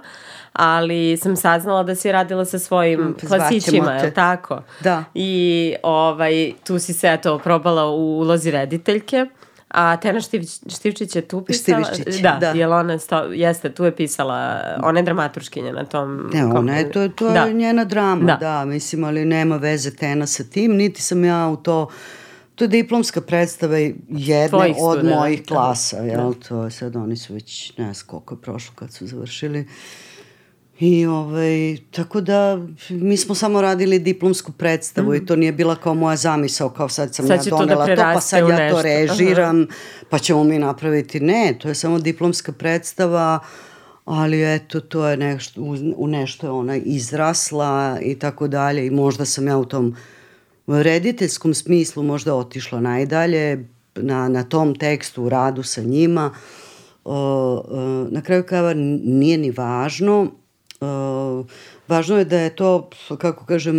ali sam saznala da si radila sa svojim mm, klasićima, je tako? Da. I ovaj, tu si se eto probala u ulozi rediteljke. A Tena Štiv, Štivčić je tu pisala? Štivčić, da. da. Jel ona sto, jeste, tu je pisala, ona je dramaturškinja na tom... Ne, ona je, to, to da. je njena drama, da. da, mislim, ali nema veze Tena sa tim, niti sam ja u to... To je diplomska predstava jedne Tvojih od studenta. mojih da. klasa, jel? Da. To je sad, oni su već, ne znam koliko je prošlo kad su završili. Uh, I ovaj, tako da mi smo samo radili diplomsku predstavu mm. i to nije bila kao moja zamisao, kao sad sam sad ja donela to, da to pa sad ja to režiram, Aha. pa ćemo mi napraviti. Ne, to je samo diplomska predstava, ali eto, to je nešto, u nešto je ona izrasla i tako dalje i možda sam ja u tom rediteljskom smislu možda otišla najdalje na, na tom tekstu, u radu sa njima. O, o, na kraju krajeva nije ni važno, važno je da je to, kako kažem,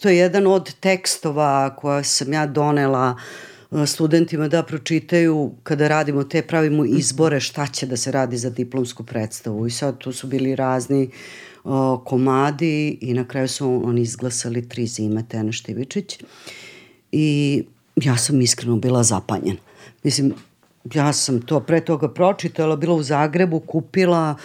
to je jedan od tekstova koja sam ja donela uh, studentima da pročitaju kada radimo te, pravimo izbore šta će da se radi za diplomsku predstavu. I sad tu su bili razni uh, komadi i na kraju su oni izglasali tri zime Tene Štivičić i ja sam iskreno bila zapanjena. Mislim, ja sam to pre toga pročitala, bila u Zagrebu, kupila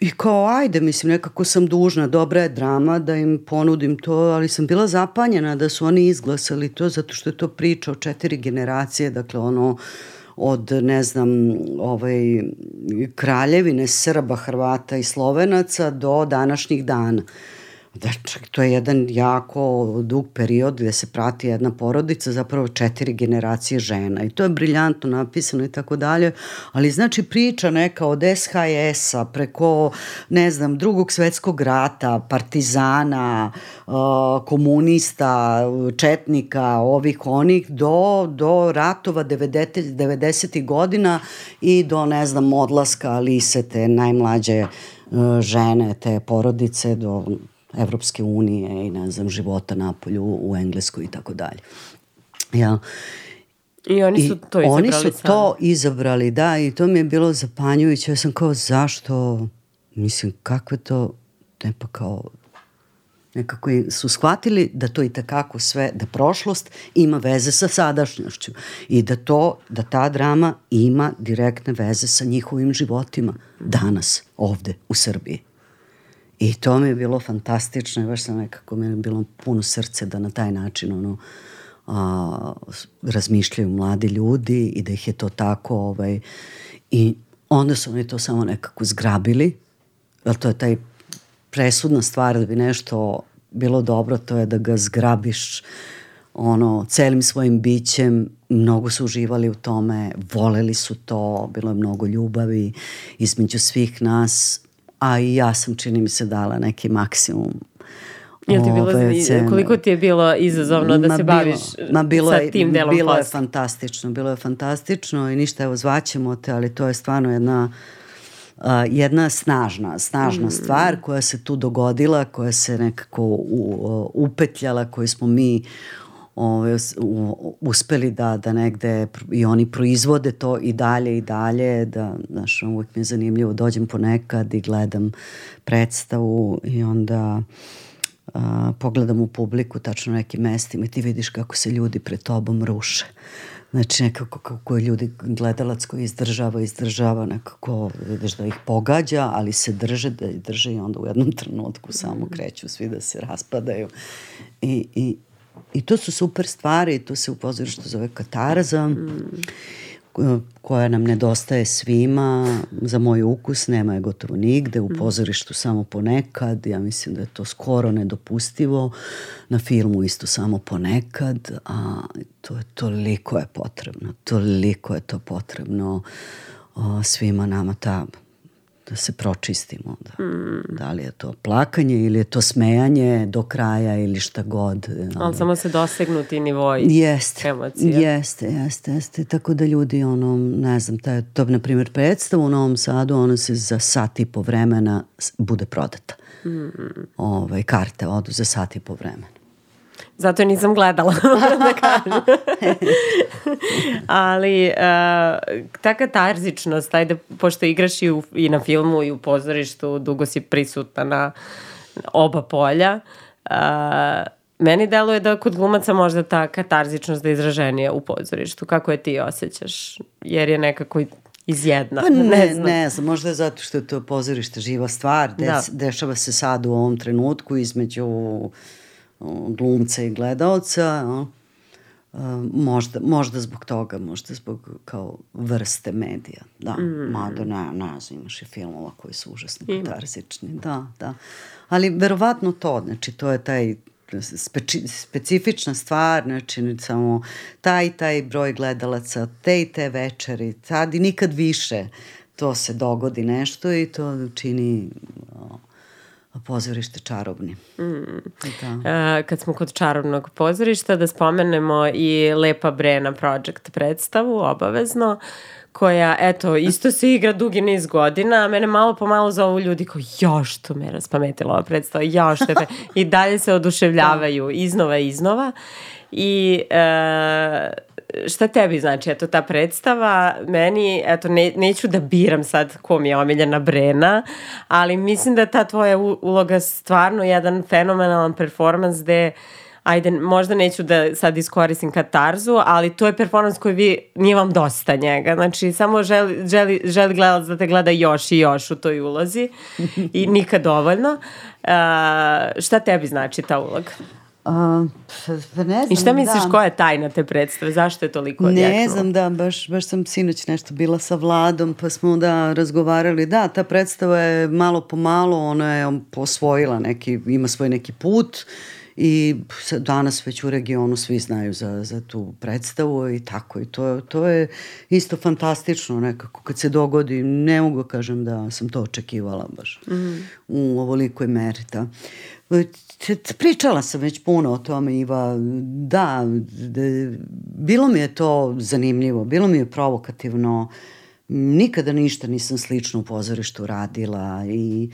i kao ajde, mislim, nekako sam dužna, dobra je drama da im ponudim to, ali sam bila zapanjena da su oni izglasali to zato što je to priča o četiri generacije, dakle ono od, ne znam, ovaj, kraljevine Srba, Hrvata i Slovenaca do današnjih dana. Da, čak, to je jedan jako dug period gde se prati jedna porodica, zapravo četiri generacije žena i to je briljantno napisano i tako dalje, ali znači priča neka od SHS-a preko, ne znam, drugog svetskog rata, partizana, uh, komunista, četnika, ovih onih, do, do ratova 90. 90. godina i do, ne znam, odlaska Lisete, najmlađe uh, žene te porodice do Evropske unije i ne znam, života na polju u Engleskoj i tako dalje. Ja. I oni su to izabrali Oni su sami. to izabrali, da, i to mi je bilo zapanjujuće. Ja sam kao, zašto, mislim, kakve to, ne pa kao, nekako su shvatili da to i takako sve, da prošlost ima veze sa sadašnjošću i da to, da ta drama ima direktne veze sa njihovim životima danas, ovde, u Srbiji. I to mi je bilo fantastično i baš sam nekako mi je bilo puno srce da na taj način ono, a, razmišljaju mladi ljudi i da ih je to tako ovaj, i onda su oni to samo nekako zgrabili jer to je taj presudna stvar da bi nešto bilo dobro to je da ga zgrabiš ono, celim svojim bićem, mnogo su uživali u tome, voleli su to, bilo je mnogo ljubavi između svih nas, a i ja sam, čini mi se, dala neki maksimum. Jel ti bilo, koliko ti je bilo izazovno da ma se bilo, baviš ma bilo sa tim delom Bilo je fantastično, bilo je fantastično i ništa, evo, zvaćemo te, ali to je stvarno jedna uh, jedna snažna, snažna mm. stvar koja se tu dogodila, koja se nekako u, u, upetljala, koju smo mi ove, u, uspeli da, da negde i oni proizvode to i dalje i dalje, da, znaš, uvijek mi je zanimljivo, dođem ponekad i gledam predstavu i onda a, pogledam u publiku tačno na nekim mestima i ti vidiš kako se ljudi pred tobom ruše. Znači nekako kako je ljudi, gledalac koji izdržava, izdržava nekako, vidiš da ih pogađa, ali se drže, da ih drže i onda u jednom trenutku samo kreću svi da se raspadaju. I, i, i to su super stvari, to se u pozorištu zove katarza. Mm koja nam nedostaje svima, za moj ukus nema je gotovo nigde, u pozorištu samo ponekad, ja mislim da je to skoro nedopustivo, na filmu isto samo ponekad, a to je toliko je potrebno, toliko je to potrebno o, svima nama ta da se pročistimo. Da, mm. da li je to plakanje ili je to smejanje do kraja ili šta god. Ali, ali samo se dosegnu ti nivoji jeste, emocija. Jeste, jeste, jeste. Tako da ljudi, ono, ne znam, taj, to na primjer predstavu u Novom Sadu, ono se za sat i po vremena bude prodata. Mm. Ovaj, karte odu za sat i po vremena. Zato je nisam gledala, da kažem. Ali uh, ta katarzičnost, ajde, pošto igraš i, u, i na filmu i u pozorištu, dugo si prisutna na oba polja, uh, meni deluje da kod glumaca možda ta katarzičnost da je izraženija u pozorištu. Kako je ti osjećaš? Jer je nekako iz jedna. Pa ne, ne znam. ne znam, možda je zato što je to pozorište živa stvar, des, da. dešava se sad u ovom trenutku između glumca i gledaoca, no? možda, možda zbog toga, možda zbog kao vrste medija, da, mm. mada ne, ne znam, imaš i filmova koji su užasno katarzični, da, da, ali verovatno to, znači to je taj speci, specifična stvar, znači samo taj i taj broj gledalaca, te i te večeri, tad i nikad više to se dogodi nešto i to čini pozorište čarobni. Mm. Da. A, kad smo kod čarobnog pozorišta, da spomenemo i Lepa Brena Project predstavu, obavezno, koja, eto, isto se igra dugi niz godina, a mene malo po malo zovu ljudi kao, jo, što me raspametila ova predstava, jo, što me... I dalje se oduševljavaju da. iznova i iznova. I e, šta tebi znači, eto, ta predstava, meni, eto, ne, neću da biram sad ko mi je omiljena Brena, ali mislim da ta tvoja uloga stvarno jedan fenomenalan performans gde ajde, možda neću da sad iskoristim katarzu, ali to je performans koji vi, nije vam dosta njega. Znači, samo želi, želi, želi gledalac da te gleda još i još u toj ulozi i nikad dovoljno. Uh, šta tebi znači ta uloga? Uh, ne znam, I šta misliš da. koja je tajna te predstave? Zašto je toliko odjeknuo? Ne znam, da, baš, baš sam sinoć nešto bila sa Vladom, pa smo da razgovarali. Da, ta predstava je malo po malo, ona je posvojila neki, ima svoj neki put i danas već u regionu svi znaju za, za tu predstavu i tako i to, to je isto fantastično nekako kad se dogodi, ne mogu da kažem da sam to očekivala baš mm. u ovolikoj meri. Da. Pričala sam već puno o tome, Iva. Da, da, bilo mi je to zanimljivo, bilo mi je provokativno. Nikada ništa nisam slično u pozorištu radila i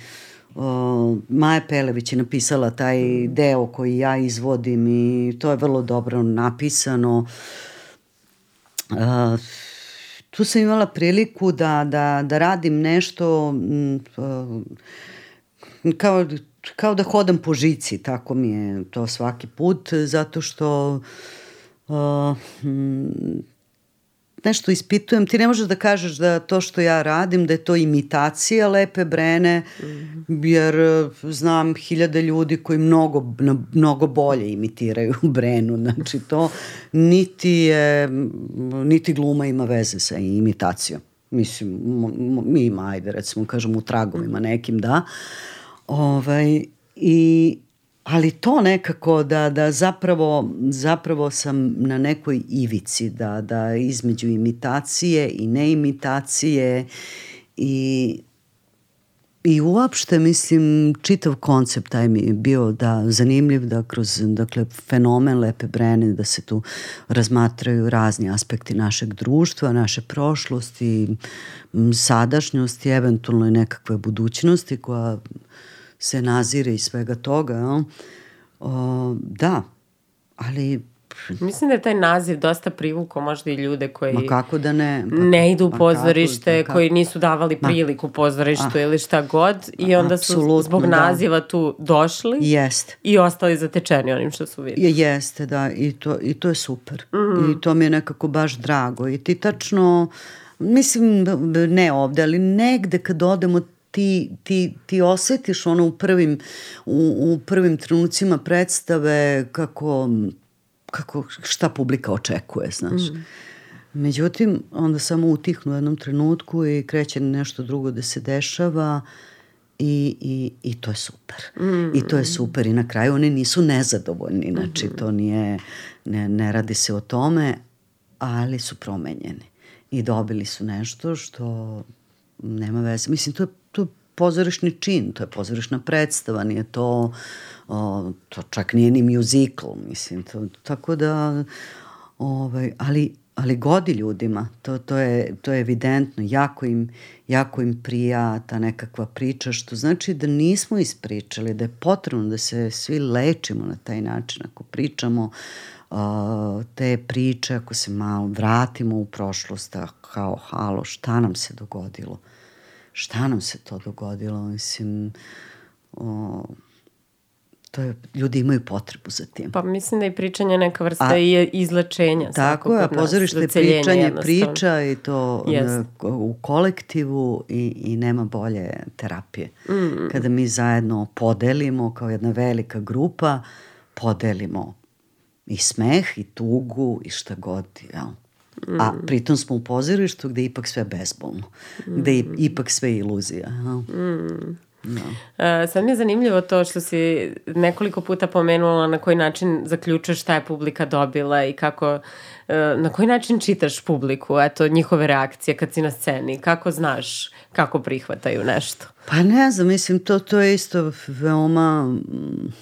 o, Maja Pelević je napisala taj deo koji ja izvodim i to je vrlo dobro napisano. A, tu sam imala priliku da, da, da radim nešto m, kao kao da hodam po žici, tako mi je to svaki put, zato što uh, nešto ispitujem. Ti ne možeš da kažeš da to što ja radim, da je to imitacija lepe brene, mm -hmm. jer znam hiljade ljudi koji mnogo, mnogo bolje imitiraju brenu. Znači to niti je, niti gluma ima veze sa imitacijom. Mislim, mi ima, ajde recimo, kažem u tragovima nekim, da. Uh, Ovaj, i, ali to nekako da, da zapravo, zapravo sam na nekoj ivici, da, da između imitacije i neimitacije i I uopšte, mislim, čitav koncept taj mi je bio da zanimljiv da kroz dakle, fenomen Lepe Brene da se tu razmatraju razni aspekti našeg društva, naše prošlosti, sadašnjosti, eventualno i nekakve budućnosti koja se nazire i svega toga. Jel? O, da, ali Mislim da je taj naziv dosta privukao možda i ljude koji Ma kako da ne, pa, ne idu u pozorište, kako, da, koji nisu davali priliku pozorištu a, ili šta god i onda su zbog da. naziva tu došli Jest. i ostali zatečeni onim što su videli. Jeste, da, i to, i to je super. Mm -hmm. I to mi je nekako baš drago. I ti tačno, mislim, ne ovde, ali negde kad odemo ti, ti, ti osetiš ono u prvim, u, u prvim trenucima predstave kako, kako, šta publika očekuje, znaš. Mm. Međutim, onda samo utihnu u jednom trenutku i kreće nešto drugo da se dešava i, i, i to je super. Mm. I to je super i na kraju oni nisu nezadovoljni, znači to nije, ne, ne radi se o tome, ali su promenjeni i dobili su nešto što nema veze. Mislim, to je to je pozorišni čin, to je pozorišna predstava, nije to, o, to čak nije ni musical, mislim, to, tako da, ovaj, ali, ali godi ljudima, to, to, je, to je evidentno, jako im, jako im prija ta nekakva priča, što znači da nismo ispričali, da je potrebno da se svi lečimo na taj način, ako pričamo te priče, ako se malo vratimo u prošlost, kao halo, šta nam se dogodilo? Šta nam se to dogodilo, mislim, o, to je, ljudi imaju potrebu za tim. Pa mislim da je pričanje neka vrsta a, i izlečenja. Tako je, pozorište je pričanje priča i to yes. u kolektivu i, i nema bolje terapije. Mm. Kada mi zajedno podelimo kao jedna velika grupa, podelimo i smeh i tugu i šta god, jel? Mm. A pritom smo u pozorištu gde je ipak sve bezbolno. Mm. Gde je ipak sve iluzija. Ja. Mm. Da. Uh, sad mi je zanimljivo to što si nekoliko puta pomenula na koji način zaključuješ šta je publika dobila i kako, uh, na koji način čitaš publiku, eto, njihove reakcije kad si na sceni, kako znaš kako prihvataju nešto? Pa ne znam, mislim, to, to je isto veoma,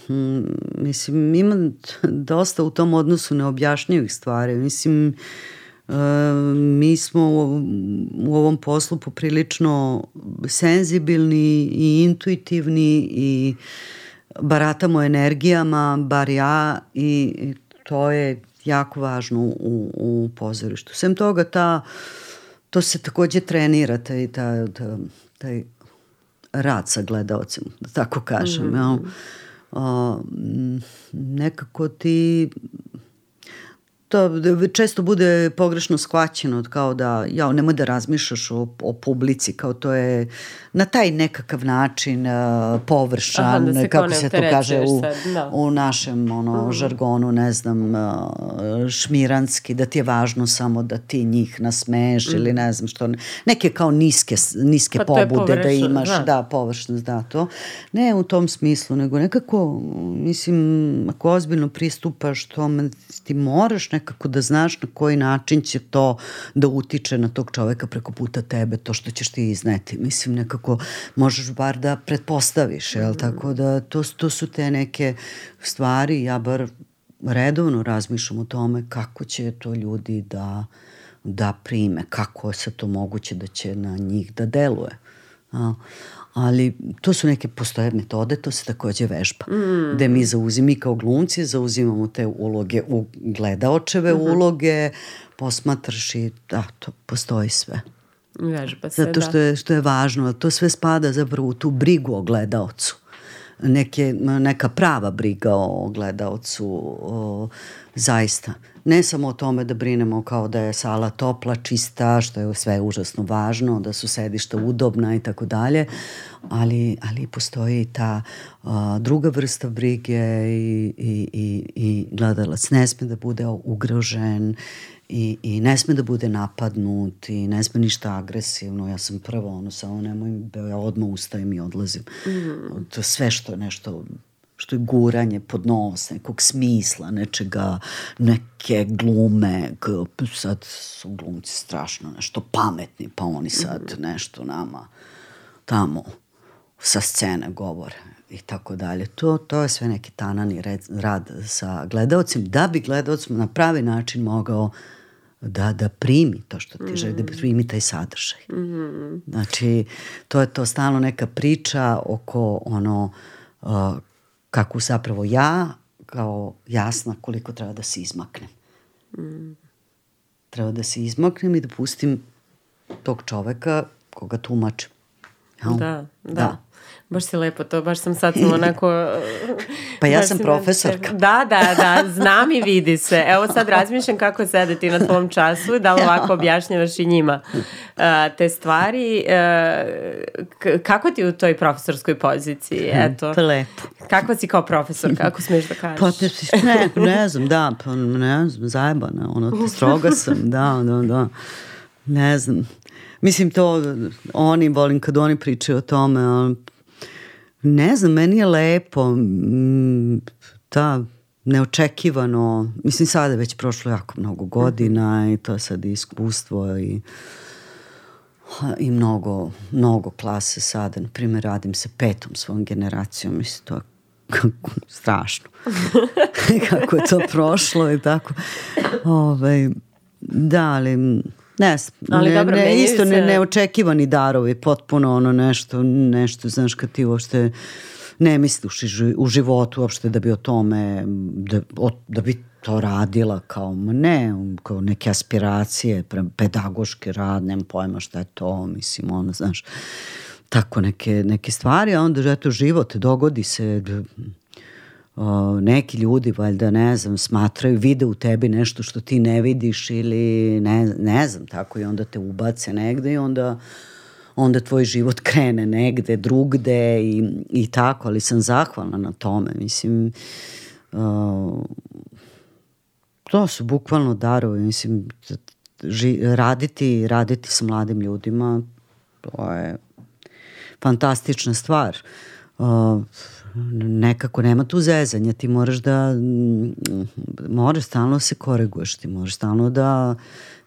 mm, mislim, ima dosta u tom odnosu neobjašnjivih stvari. Mislim, Uh, mi smo u, ovom poslu poprilično senzibilni i intuitivni i baratamo energijama, bar ja, i to je jako važno u, u pozorištu. Sem toga, ta, to se takođe trenira, taj, taj, taj, rad sa gledalcem, da tako kažem. Mm -hmm. ja. nekako ti to često bude pogrešno shvaćeno kao da ja nemoj da razmišljaš o, o publici kao to je na taj nekakav način uh, površan Aha, da se kako se to kaže u, sad, da. u našem ono mm. žargonu ne znam uh, šmiranski da ti je važno samo da ti njih nasmeješ mm. ili ne znam što neke kao niske niske pa pobude da imaš da, da površnost da to ne u tom smislu nego nekako mislim ako ozbiljno pristupaš tome ti moraš nekako nekako da znaš na koji način će to da utiče na tog čoveka preko puta tebe, to što ćeš ti izneti. Mislim, nekako možeš bar da pretpostaviš, jel? Mm. Tako da to, to su te neke stvari, ja bar redovno razmišljam o tome kako će to ljudi da, da prime, kako je sad to moguće da će na njih da deluje. A, ali to su neke postoje metode, to se takođe vežba. Mm. Gde mi zauzim, mi kao glumci zauzimamo te uloge, u gledaočeve mm -hmm. uloge, posmatraš i da, to postoji sve. Vežba se, Zato što, da. je, što je važno, to sve spada zapravo u tu brigu o gledaocu. Neke, neka prava briga o gledaocu, o, zaista ne samo o tome da brinemo kao da je sala topla, čista, što je sve užasno važno, da su sedišta udobna i tako dalje, ali, ali postoji ta uh, druga vrsta brige i, i, i, i gledalac ne sme da bude ugrožen i, i ne sme da bude napadnut i ne sme ništa agresivno. Ja sam prvo ono, samo nemoj, ja odmah ustajem i odlazim. Mm. To sve što je nešto što je guranje pod nos nekog smisla, nečega, neke glume, sad su glumci strašno nešto pametni, pa oni sad mhm. nešto nama tamo sa scene govore i tako dalje. To, to je sve neki tanani red, rad sa gledalcem, da bi gledalac na pravi način mogao da, da primi to što ti želi, mm. da primi taj sadržaj. Mm. Znači, to je to stalno neka priča oko ono uh, kako zapravo ja, kao jasna koliko treba da se izmaknem. Mm. Treba da se izmaknem i da pustim tog čoveka koga tumačem. Ja? Da, da. da. Baš si lepo to, baš sam sad sam onako... pa ja sam profesorka. Da, da, da, znam i vidi se. Evo sad razmišljam kako sedeti na tvom času, da li ovako objašnjavaš i njima uh, te stvari. Uh, kako ti u toj profesorskoj poziciji? Eto. Pa lepo. Kako si kao profesor, kako smiješ da kažeš? Pa ne, ne znam, da, pa ne znam, zajebana, ono, stroga sam, da, da, da. Ne znam. Mislim to, oni, volim kad oni pričaju o tome, on, Ne znam, meni je lepo ta neočekivano, mislim sada već prošlo jako mnogo godina i to je sad iskustvo i i mnogo, mnogo klase sada, na primjer radim sa petom svojom generacijom, mislim to je kako, strašno. Kako je to prošlo i tako. Ove, ovaj, da, ali Ne Ali ne, dobro, ne, isto se... ne, neočekivani darovi, potpuno ono nešto, nešto, znaš, kad ti uopšte ne misliš u životu uopšte da bi o tome, da, o, da bi to radila kao, ne, kao neke aspiracije, pedagoški rad, nemam pojma šta je to, mislim, ono, znaš, tako neke, neke stvari, a onda, eto, život, dogodi se, o, neki ljudi valjda ne znam smatraju vide u tebi nešto što ti ne vidiš ili ne, ne znam tako i onda te ubace negde i onda onda tvoj život krene negde drugde i, i tako, ali sam zahvalna na tome, mislim o, to su bukvalno darovi, mislim ži, raditi, raditi sa mladim ljudima to je fantastična stvar. Uh, nekako nema tu zezanja, ti moraš da moraš stalno da se koreguješ, ti moraš stalno da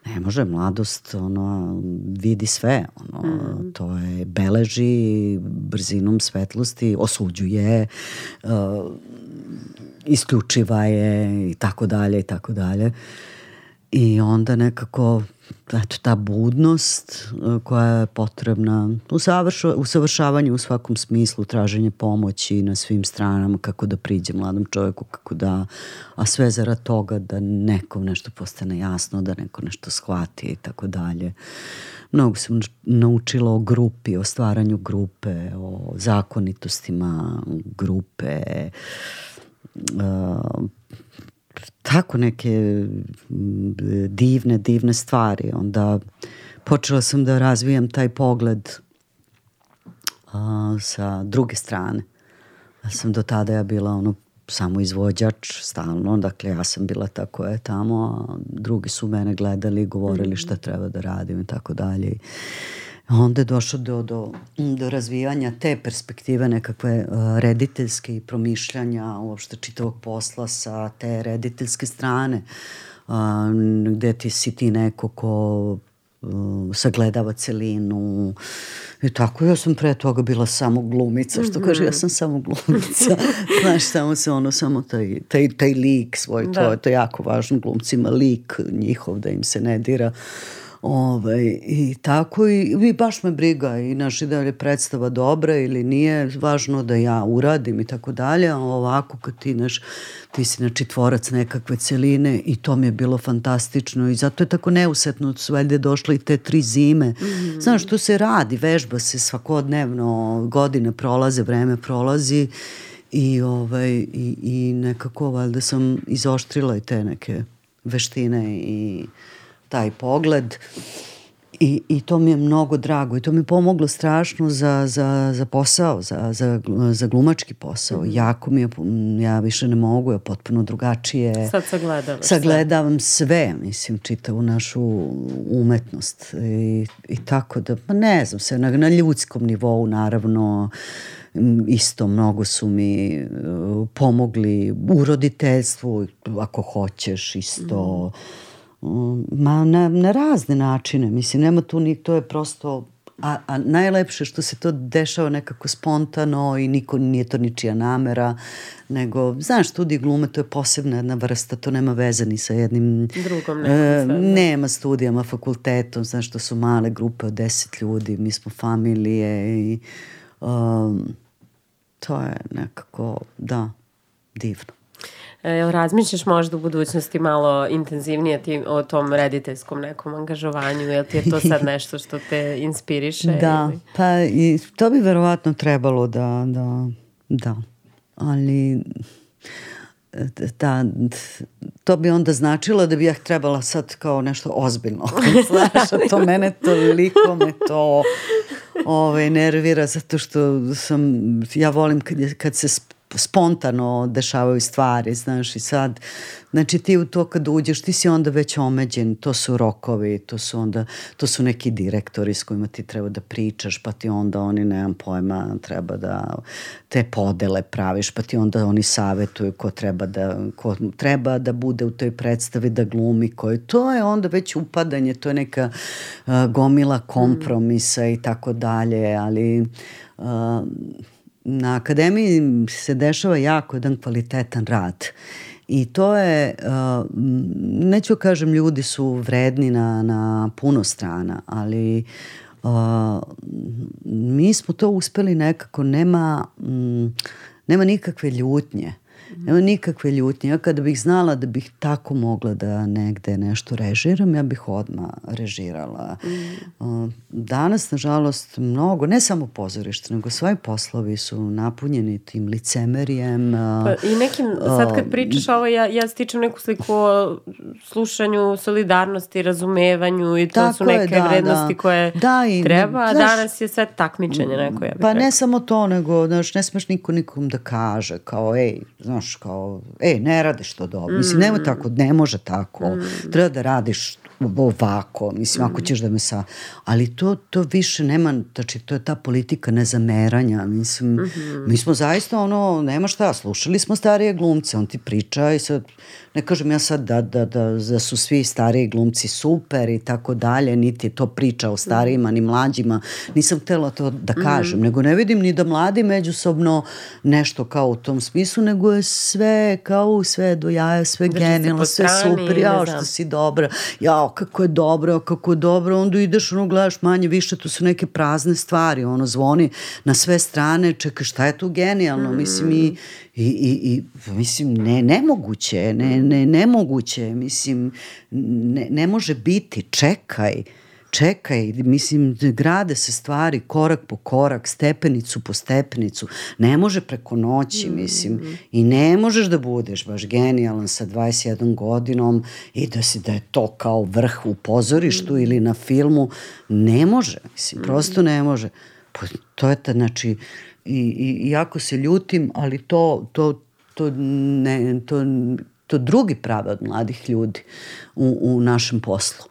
ne može mladost ono vidi sve ono mm. to je beleži brzinom svetlosti osuđuje uh, isključiva je i tako dalje i tako dalje i onda nekako eto, ta budnost e, koja je potrebna u usavršavanju u svakom smislu, traženje pomoći na svim stranama, kako da priđe mladom čoveku, kako da, a sve zarad toga da nekom nešto postane jasno, da neko nešto shvati i tako dalje. Mnogo sam naučila o grupi, o stvaranju grupe, o zakonitostima grupe, uh, tako neke divne, divne stvari. Onda počela sam da razvijam taj pogled a, sa druge strane. Ja sam do tada ja bila ono samo izvođač stalno, dakle ja sam bila ta koja je tamo, a drugi su mene gledali, govorili mhm. šta treba da radim i tako dalje. Onda je došlo do, do, do razvijanja te perspektive nekakve uh, rediteljske i promišljanja uopšte čitavog posla sa te rediteljske strane uh, gde ti si ti neko ko uh, sagledava celinu i tako ja sam pre toga bila samo glumica što kaže ja mhm. sam samo glumica znaš samo se ono samo taj, taj, taj lik svoj da. to, je, to jako važno glumcima lik njihov da im se ne dira Ovaj, I tako i, i baš me briga i naš da je predstava dobra ili nije, važno da ja uradim i tako dalje, a ovako kad ti naš, ti si znači tvorac nekakve celine i to mi je bilo fantastično i zato je tako neusetno su valjde došle i te tri zime. Mm -hmm. Znaš, što se radi, vežba se svakodnevno, godine prolaze, vreme prolazi i, ovaj, i, i nekako valjda sam izoštrila i te neke veštine i taj pogled i, i to mi je mnogo drago i to mi je pomoglo strašno za, za, za posao, za, za, za glumački posao. Mm -hmm. Jako mi je, ja više ne mogu, ja potpuno drugačije Sad sagledavam, sagledavam sve. sve, mislim, čitavu našu umetnost i, i tako da, pa ne znam se, na, na ljudskom nivou naravno isto mnogo su mi uh, pomogli u roditeljstvu ako hoćeš isto mm Ma na, na razne načine, mislim, nema tu ni, to je prosto, a, a najlepše što se to dešava nekako spontano i niko, nije to ničija namera, nego, znaš, studij glume, to je posebna jedna vrsta, to nema veze ni sa jednim... Drugom nekom e, Nema studijama, fakultetom, znaš, to su male grupe od deset ljudi, mi smo familije i um, to je nekako, da, divno. E, jel razmišljaš možda u budućnosti malo intenzivnije ti, o tom rediteljskom nekom angažovanju? Jel ti je to sad nešto što te inspiriše? da, ili? pa i to bi verovatno trebalo da, da, da. Ali da, to bi onda značilo da bi ja trebala sad kao nešto ozbiljno. Znaš, to mene toliko me to ove, nervira zato što sam, ja volim kad, je, kad se spontano dešavaju stvari, znaš, i sad, znači ti u to kad uđeš, ti si onda već omeđen, to su rokovi, to su onda, to su neki direktori s kojima ti treba da pričaš, pa ti onda oni, nemam pojma, treba da te podele praviš, pa ti onda oni savetuju ko treba da, ko treba da bude u toj predstavi, da glumi, koji, to je onda već upadanje, to je neka uh, gomila kompromisa i tako dalje, ali uh, na akademiji se dešava jako jedan kvalitetan rad. I to je, uh, neću kažem ljudi su vredni na, na puno strana, ali uh, mi smo to uspeli nekako, nema, nema nikakve ljutnje Nema nikakve ljutnje. Ja kada bih znala da bih tako mogla da negde nešto režiram, ja bih odma režirala. Mm. Danas, nažalost, mnogo, ne samo pozorište, nego svoji poslovi su napunjeni tim licemerijem. Pa, I nekim, sad kad pričaš ovo, ja, ja stičem neku sliku o slušanju, solidarnosti, razumevanju i to tako su neke je, da, vrednosti da. koje da, i, treba, a znaš, danas je sve takmičenje neko, ja bih Pa rekao. ne samo to, nego, znaš, ne smeš niko nikom da kaže, kao, ej, znaš, kao, e, ne radiš to dobro. Mm. Mislim, nema tako, ne može tako. Mm. Treba da radiš ovako, mislim, ako ćeš da me sa... Ali to, to više nema, znači, to je ta politika nezameranja, mislim, mm -hmm. mi smo zaista, ono, nema šta, slušali smo starije glumce, on ti priča i sad, ne kažem ja sad da, da, da, da su svi stariji glumci super i tako dalje, niti to priča o starijima, ni mlađima, nisam htela to da mhm. kažem, mm -hmm. nego ne vidim ni da mladi međusobno nešto kao u tom smislu, nego je sve, kao sve do jaja, sve genijalno, sve super, ja, što si dobra, ja, kako je dobro, kako je dobro, onda ideš, ono, gledaš manje, više, to su neke prazne stvari, ono, zvoni na sve strane, čekaj, šta je tu genijalno, mm. mislim, i, i, i, i mislim, ne, nemoguće, ne, ne, nemoguće, mislim, ne, ne može biti, čekaj, čekaj, mislim, grade se stvari korak po korak, stepenicu po stepenicu, ne može preko noći, mislim, i ne možeš da budeš baš genijalan sa 21 godinom i da si da je to kao vrh u pozorištu mm. ili na filmu, ne može, mislim, prosto ne može. Pa, to je ta, znači, i, i, jako se ljutim, ali to, to, to, ne, to, to drugi prave od mladih ljudi u, u našem poslu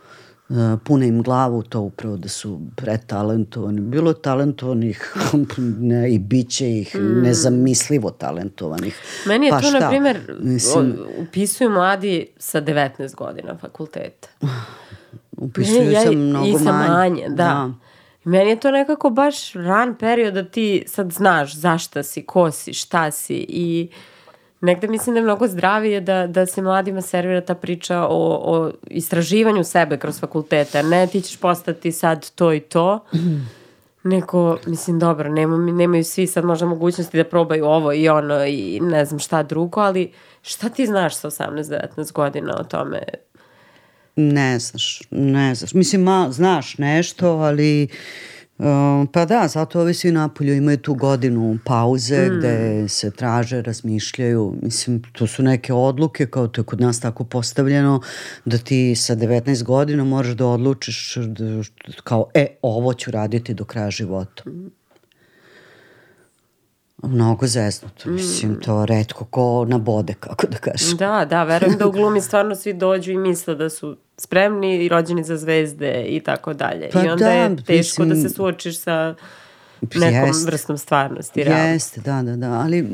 E, pune im glavu to upravo da su pretalentovani. Bilo je talentovanih ne, i bit će ih mm. nezamislivo talentovanih. Meni je pa to, šta? na primjer, Mislim, upisuju mladi sa 19 godina fakulteta. Upisuju ja, sam mnogo i sa manje. manje da. da. Meni je to nekako baš ran period da ti sad znaš zašta si, ko si, šta si i negde mislim da je mnogo zdravije da, da se mladima servira ta priča o, o istraživanju sebe kroz fakultete, ne ti ćeš postati sad to i to, neko, mislim, dobro, nema, nemaju svi sad možda mogućnosti da probaju ovo i ono i ne znam šta drugo, ali šta ti znaš sa 18-19 godina o tome? Ne znaš, ne znaš. Mislim, ma, znaš nešto, ali uh, Uh, pa da, zato ovi svi napolju imaju tu godinu pauze mm. gde se traže, razmišljaju. Mislim, to su neke odluke, kao to je kod nas tako postavljeno, da ti sa 19 godina moraš da odlučiš da, kao, e, ovo ću raditi do kraja života. Mm. Mnogo zeznuto, mislim, mm. to redko ko nabode, kako da kažem. Da, da, verujem da u glumi stvarno svi dođu i misle da su spremni i rođeni za zvezde i tako dalje. Pa I onda da, je teško mislim, da se suočiš sa nekom jest, vrstom stvarnosti. Jeste, da, da, da, ali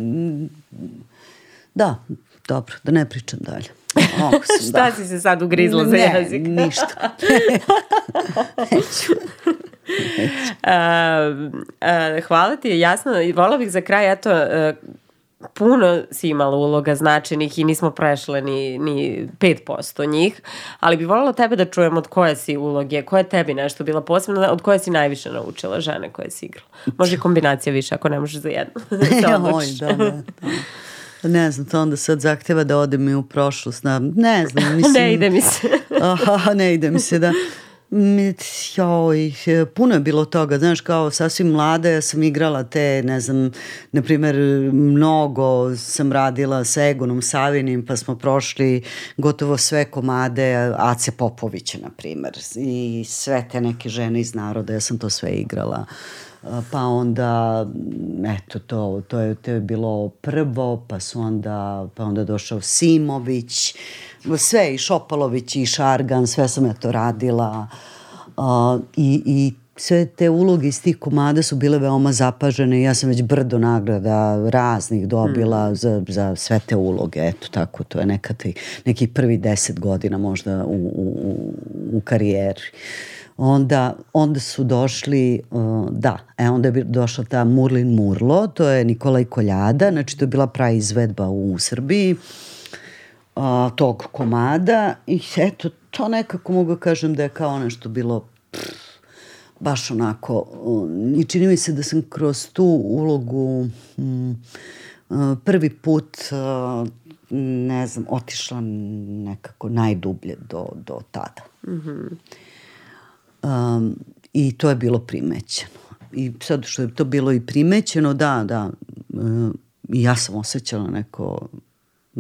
da, dobro, da ne pričam dalje. Oh, Šta da. si se sad ugrizla za jezik? Ne, ništa. Neću. uh, uh, hvala ti, jasno. I volao bih za kraj, eto, uh, puno si imala uloga značajnih i nismo prešle ni, ni 5% njih, ali bi voljela tebe da čujem od koje si uloge, koja je tebi nešto bila posebno, od koje si najviše naučila žene koje si igrala. Može kombinacija više ako ne možeš za jednu. da Oj, da, da, da. Ne znam, to onda sad zahteva da odem i u prošlost. Ne znam, mislim... ne ide mi se. aha, ne ide mi se, da. Joj, puno je bilo toga, znaš, kao sasvim mlada ja sam igrala te, ne znam, na primer, mnogo sam radila sa Egonom Savinim, pa smo prošli gotovo sve komade Ace Popovića, na primer, i sve te neke žene iz naroda, ja sam to sve igrala. Pa onda, eto, to, to, je, to je bilo prvo, pa su onda, pa onda došao Simović, sve i Šopalović i Šargan, sve sam ja to radila uh, i, i sve te uloge iz tih komada su bile veoma zapažene ja sam već brdo nagrada raznih dobila hmm. za, za sve te uloge. Eto tako, to je neka te, neki prvi deset godina možda u, u, u karijeri. Onda, onda su došli, uh, da, e onda je došla ta Murlin Murlo, to je Nikolaj Koljada, znači to je bila pravi izvedba u Srbiji. Uh, a, tog komada i eto, to nekako mogu da kažem da je kao nešto bilo pff, baš onako i čini mi se da sam kroz tu ulogu m, prvi put ne znam, otišla nekako najdublje do, do tada. Mm -hmm. um, I to je bilo primećeno. I sad što je to bilo i primećeno, da, da, uh, ja sam osjećala neko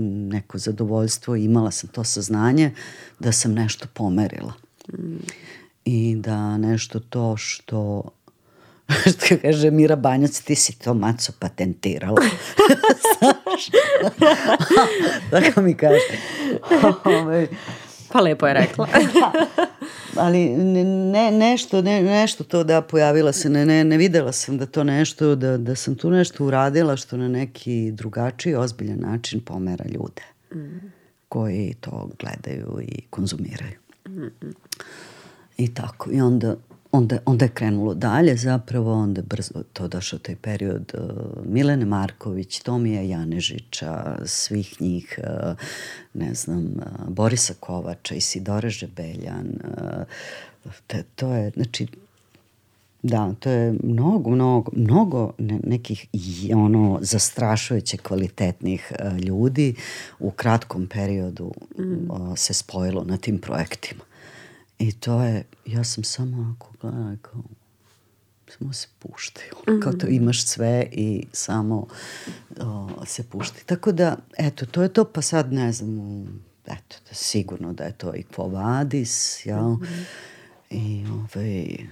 neko zadovoljstvo, imala sam to saznanje da sam nešto pomerila. Mm. I da nešto to što što kaže Mira Banjac, ti si to maco patentirala. Znaš? Tako mi kaže. Pa lepo je rekla. ali ne, nešto, ne, nešto to da pojavila se, ne, ne, ne videla sam da to nešto, da, da sam tu nešto uradila što na neki drugačiji, ozbiljan način pomera ljude mm. koji to gledaju i konzumiraju. Mm. I tako, i onda onda, onda je krenulo dalje zapravo, onda je brzo to došao taj period uh, Milene Marković, Tomija Janežića, svih njih, uh, ne znam, uh, Borisa Kovača, Isidore Žebeljan, uh, te, to je, znači, Da, to je mnogo, mnogo, mnogo nekih ono zastrašujuće kvalitetnih uh, ljudi u kratkom periodu mm. uh, se spojilo na tim projektima. I to je, ja sam samo ako gledala kao, samo se pušti. Mm -hmm. Kao to imaš sve i samo o, se pušti. Tako da, eto, to je to, pa sad ne znam, eto, da sigurno da je to i Kvovadis, jel? Mm -hmm. I ovaj,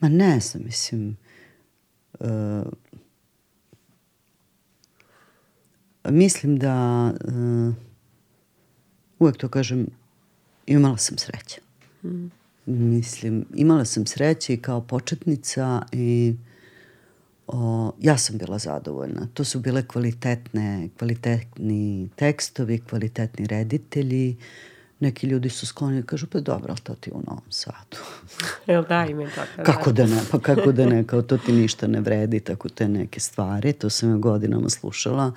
ma ne znam, mislim, uh, mislim da uh, uvek to kažem imala sam sreće. Mm. Mislim, imala sam sreće i kao početnica i o, ja sam bila zadovoljna. To su bile kvalitetne, kvalitetni tekstovi, kvalitetni reditelji. Neki ljudi su skloni da kažu, pa dobro, ali to ti u Novom Sadu. Jel da, im je tako. kako da ne, pa kako da ne, kao to ti ništa ne vredi, tako te neke stvari. To sam ja godinama slušala.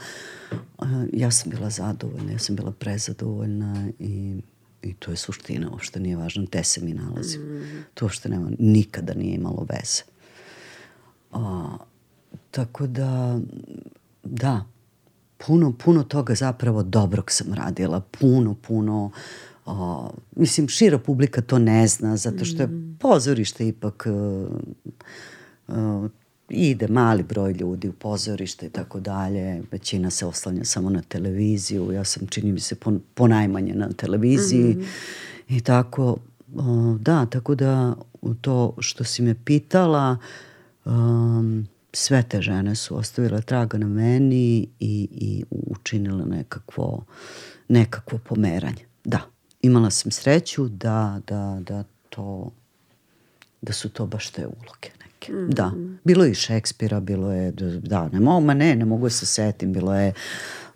Ja sam bila zadovoljna, ja sam bila prezadovoljna i I to je suština, uopšte nije važno gde se mi nalazimo. Mm. To uopšte nema, nikada nije imalo veze. A, tako da, da, puno, puno toga zapravo dobrog sam radila, puno, puno, a, mislim, šira publika to ne zna, zato što je mm. pozorište ipak a, a, ide mali broj ljudi u pozorište i tako dalje. Većina se oslanja samo na televiziju. Ja sam, čini mi se, pon, ponajmanje na televiziji. Mm -hmm. I tako, o, da, tako da to što si me pitala, um, sve te žene su ostavile traga na meni i, i učinile nekakvo, nekakvo pomeranje. Da, imala sam sreću da, da, da to da su to baš te uloge neke. Mm. Da. Bilo je i Šekspira, bilo je, da, ne mogu, ma ne, ne mogu da se setim, bilo je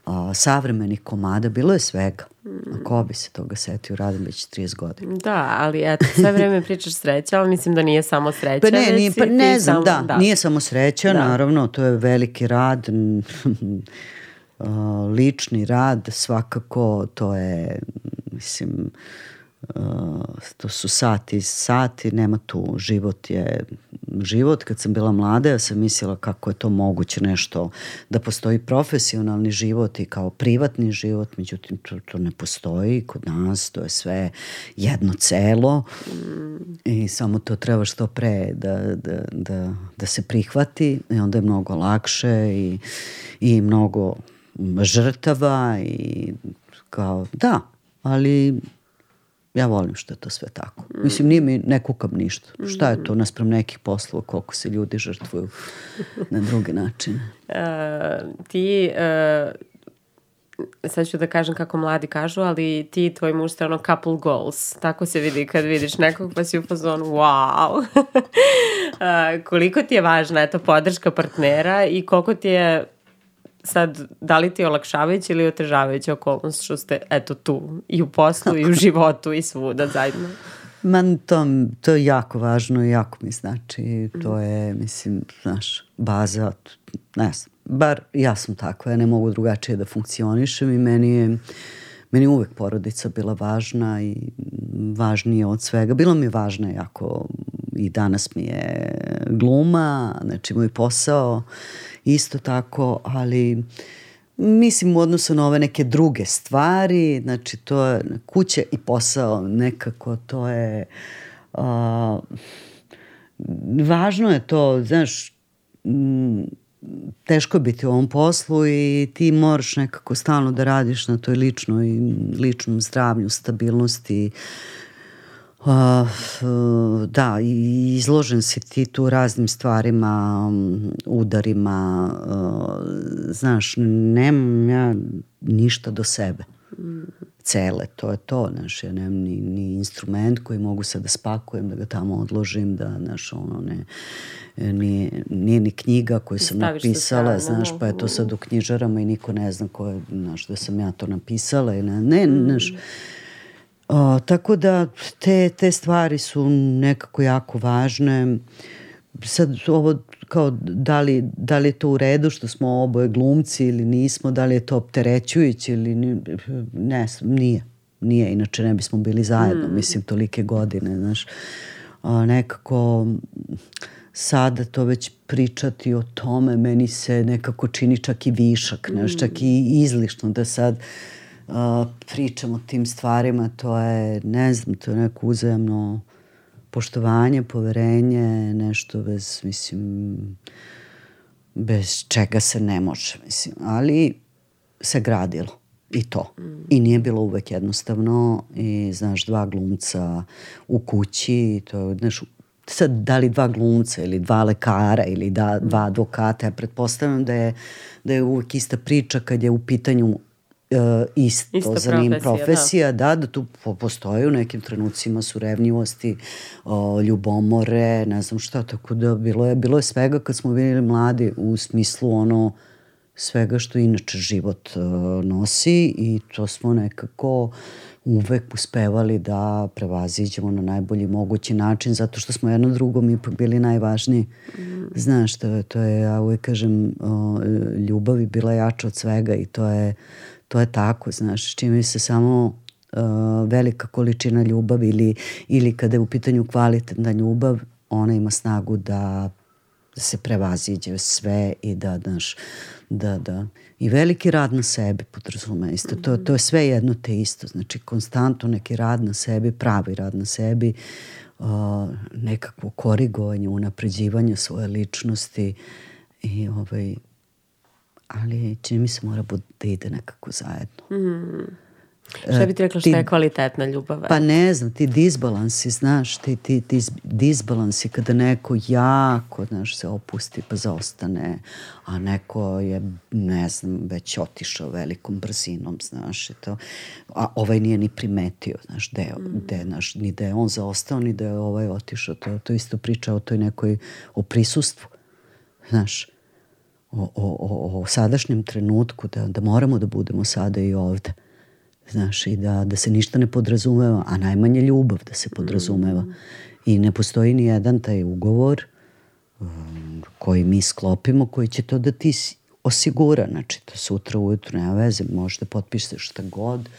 a, savremenih komada, bilo je svega. Mm. A ko bi se toga setio, radim već 30 godina. Da, ali eto, sve vreme pričaš sreća, ali mislim da nije samo sreća. Pa ne, nije, pa ne znam, samo, da, da, nije samo sreća, da. naravno, to je veliki rad, lični rad, svakako, to je, mislim, to su sati sati, nema tu, život je život. Kad sam bila mlada, ja sam mislila kako je to moguće nešto, da postoji profesionalni život i kao privatni život, međutim to, to ne postoji kod nas, to je sve jedno celo i samo to treba što pre da, da, da, da se prihvati i onda je mnogo lakše i, i mnogo žrtava i kao, da, ali Ja volim što je to sve tako. Mm. Mislim, nije mi, ne kukam ništa. Mm. Šta je to naspram nekih poslova, koliko se ljudi žrtvuju na druge načine? Uh, ti, uh, sad ću da kažem kako mladi kažu, ali ti i tvoj muž ste ono couple goals. Tako se vidi kad vidiš nekog pa si u fazonu wow. uh, koliko ti je važna eto, podrška partnera i koliko ti je sad, da li ti je olakšavajuća ili otežavajuća okolnost što ste, eto, tu i u poslu i u životu i svuda zajedno? Man, to, to je jako važno i jako mi znači. To je, mislim, znaš, baza, ne znam, bar ja sam takva, ja ne mogu drugačije da funkcionišem i meni je, meni uvek porodica bila važna i važnije od svega. Bilo mi je važna jako i danas mi je gluma, znači moj posao isto tako, ali mislim u odnosu na ove neke druge stvari, znači to je kuće i posao nekako, to je uh, važno je to, znaš, teško je biti u ovom poslu i ti moraš nekako stalno da radiš na toj ličnoj, ličnom zdravlju, stabilnosti, Uh, da, izložen si ti tu raznim stvarima, udarima, uh, znaš, nemam ja ništa do sebe. Cele, to je to, znaš, ja nemam ni, ni instrument koji mogu sad da spakujem, da ga tamo odložim, da, znaš, ono, ne, nije, nije ni knjiga koju sam napisala, znaš, pa je to sad u knjižarama i niko ne zna ko je, znaš, da sam ja to napisala ili ne, ne, mm. O, tako da te, te stvari su nekako jako važne. Sad ovo kao da li, da li je to u redu što smo oboje glumci ili nismo, da li je to opterećujuće ili ne, nije. Nije, inače ne bismo bili zajedno, mm. mislim, tolike godine, znaš. A, nekako sada to već pričati o tome meni se nekako čini čak i višak, mm. znaš, čak i izlišno da sad uh, pričam o tim stvarima, to je, ne znam, to je neko uzajemno poštovanje, poverenje, nešto bez, mislim, bez čega se ne može, mislim, ali se gradilo i to. Mm. I nije bilo uvek jednostavno i znaš dva glumca u kući, to znaš, sad da li dva glumca ili dva lekara ili da, dva advokata, ja pretpostavljam da je, da je uvek ista priča kad je u pitanju uh, isto Ista za njim profesija, da. da, da tu postoje u nekim trenucima su revnjivosti, uh, ljubomore, ne znam šta, tako da bilo je, bilo je svega kad smo bili mladi u smislu ono svega što inače život uh, nosi i to smo nekako uvek uspevali da prevaziđemo na najbolji mogući način zato što smo jedno drugom ipak bili najvažniji. Mm. Znaš, to, to je, ja uvek kažem, uh, ljubav je bila jača od svega i to je to je tako, znaš, čime se samo uh, velika količina ljubavi ili, ili kada je u pitanju kvalitetna ljubav, ona ima snagu da, da se prevaziđe sve i da, znaš, da, da, i veliki rad na sebi podrazume isto. To, to je sve jedno te isto. Znači, konstantno neki rad na sebi, pravi rad na sebi, uh, nekakvo korigovanje, unapređivanje svoje ličnosti i ovaj, ali čini mi se mora da ide nekako zajedno. Mm. Šta bi ti rekla šta je kvalitetna ljubav? Pa ne znam, ti disbalansi, znaš, ti, ti, ti disbalansi kada neko jako, znaš, se opusti pa zaostane, a neko je, ne znam, već otišao velikom brzinom, znaš, i to, a ovaj nije ni primetio, znaš, je, mm. de, znaš, ni da je on zaostao, ni da je ovaj otišao, to, to isto priča o toj nekoj, o prisustvu, znaš, o, o, o sadašnjem trenutku, da, da moramo da budemo sada i ovde. Znaš, i da, da se ništa ne podrazumeva, a najmanje ljubav da se podrazumeva. Mm. I ne postoji ni jedan taj ugovor um, koji mi sklopimo, koji će to da ti osigura. Znači, to sutra ujutru nema veze, možeš da potpišeš šta god.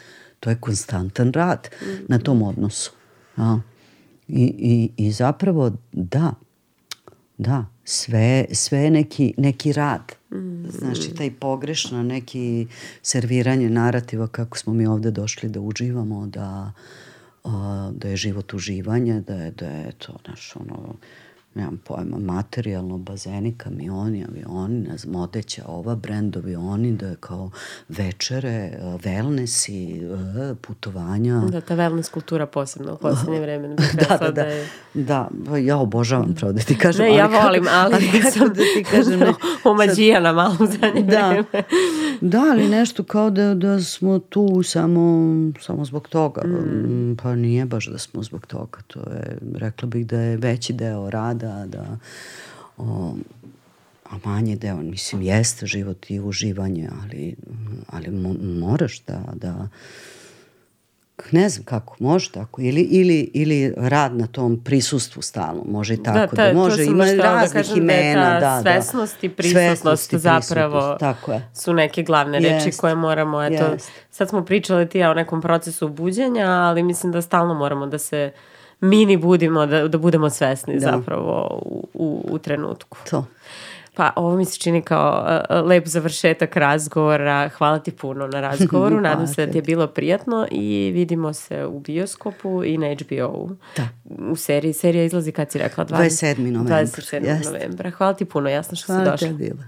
To je konstantan rad mm. na tom odnosu. A? I, i, I zapravo, da, da, sve, sve neki, neki rad. Mm. Znači, taj pogrešno, neki serviranje narativa kako smo mi ovde došli da uživamo, da, da je život uživanje, da je, da je to, naš, ono, nemam pojma, materijalno, bazeni, kamioni, avioni, ne znam, odeća, ova brendovi, oni, da je kao večere, wellness i e, putovanja. Da, ta wellness kultura posebno u poslednje vreme. da, da, da, da, je... da, pa ja obožavam, pravo da ti kažem. Ne, ja volim, ali, ali sam da ti kažem, ne, omađijana malo u zadnje da, vreme. Da, ali nešto kao da, da smo tu samo, samo zbog toga. Mm. Pa nije baš da smo zbog toga. To je, rekla bih da je veći deo rada da, da o, a manje deo, mislim, jeste život i uživanje, ali, ali mo, moraš da, da ne znam kako, može tako, ili, ili, ili rad na tom prisustvu stalno, može i da, tako, da, ta, da može, ima da raznih da imena, da, da, svesnost i prisutnost svesnost i zapravo tako je. su neke glavne reči jest, koje moramo, eto, jest. sad smo pričali ti ja o nekom procesu buđenja, ali mislim da stalno moramo da se uh, mini budimo, da, da budemo svesni da. zapravo u, u, u trenutku. To. Pa ovo mi se čini kao uh, lep završetak razgovora. Hvala ti puno na razgovoru. Nadam se da ti je bilo prijatno i vidimo se u bioskopu i na HBO-u. Da. U seriji. Serija izlazi kad si rekla? 27. novembra. 27. novembra. Hvala ti puno, jasno što Hvala si došla. Hvala te bila.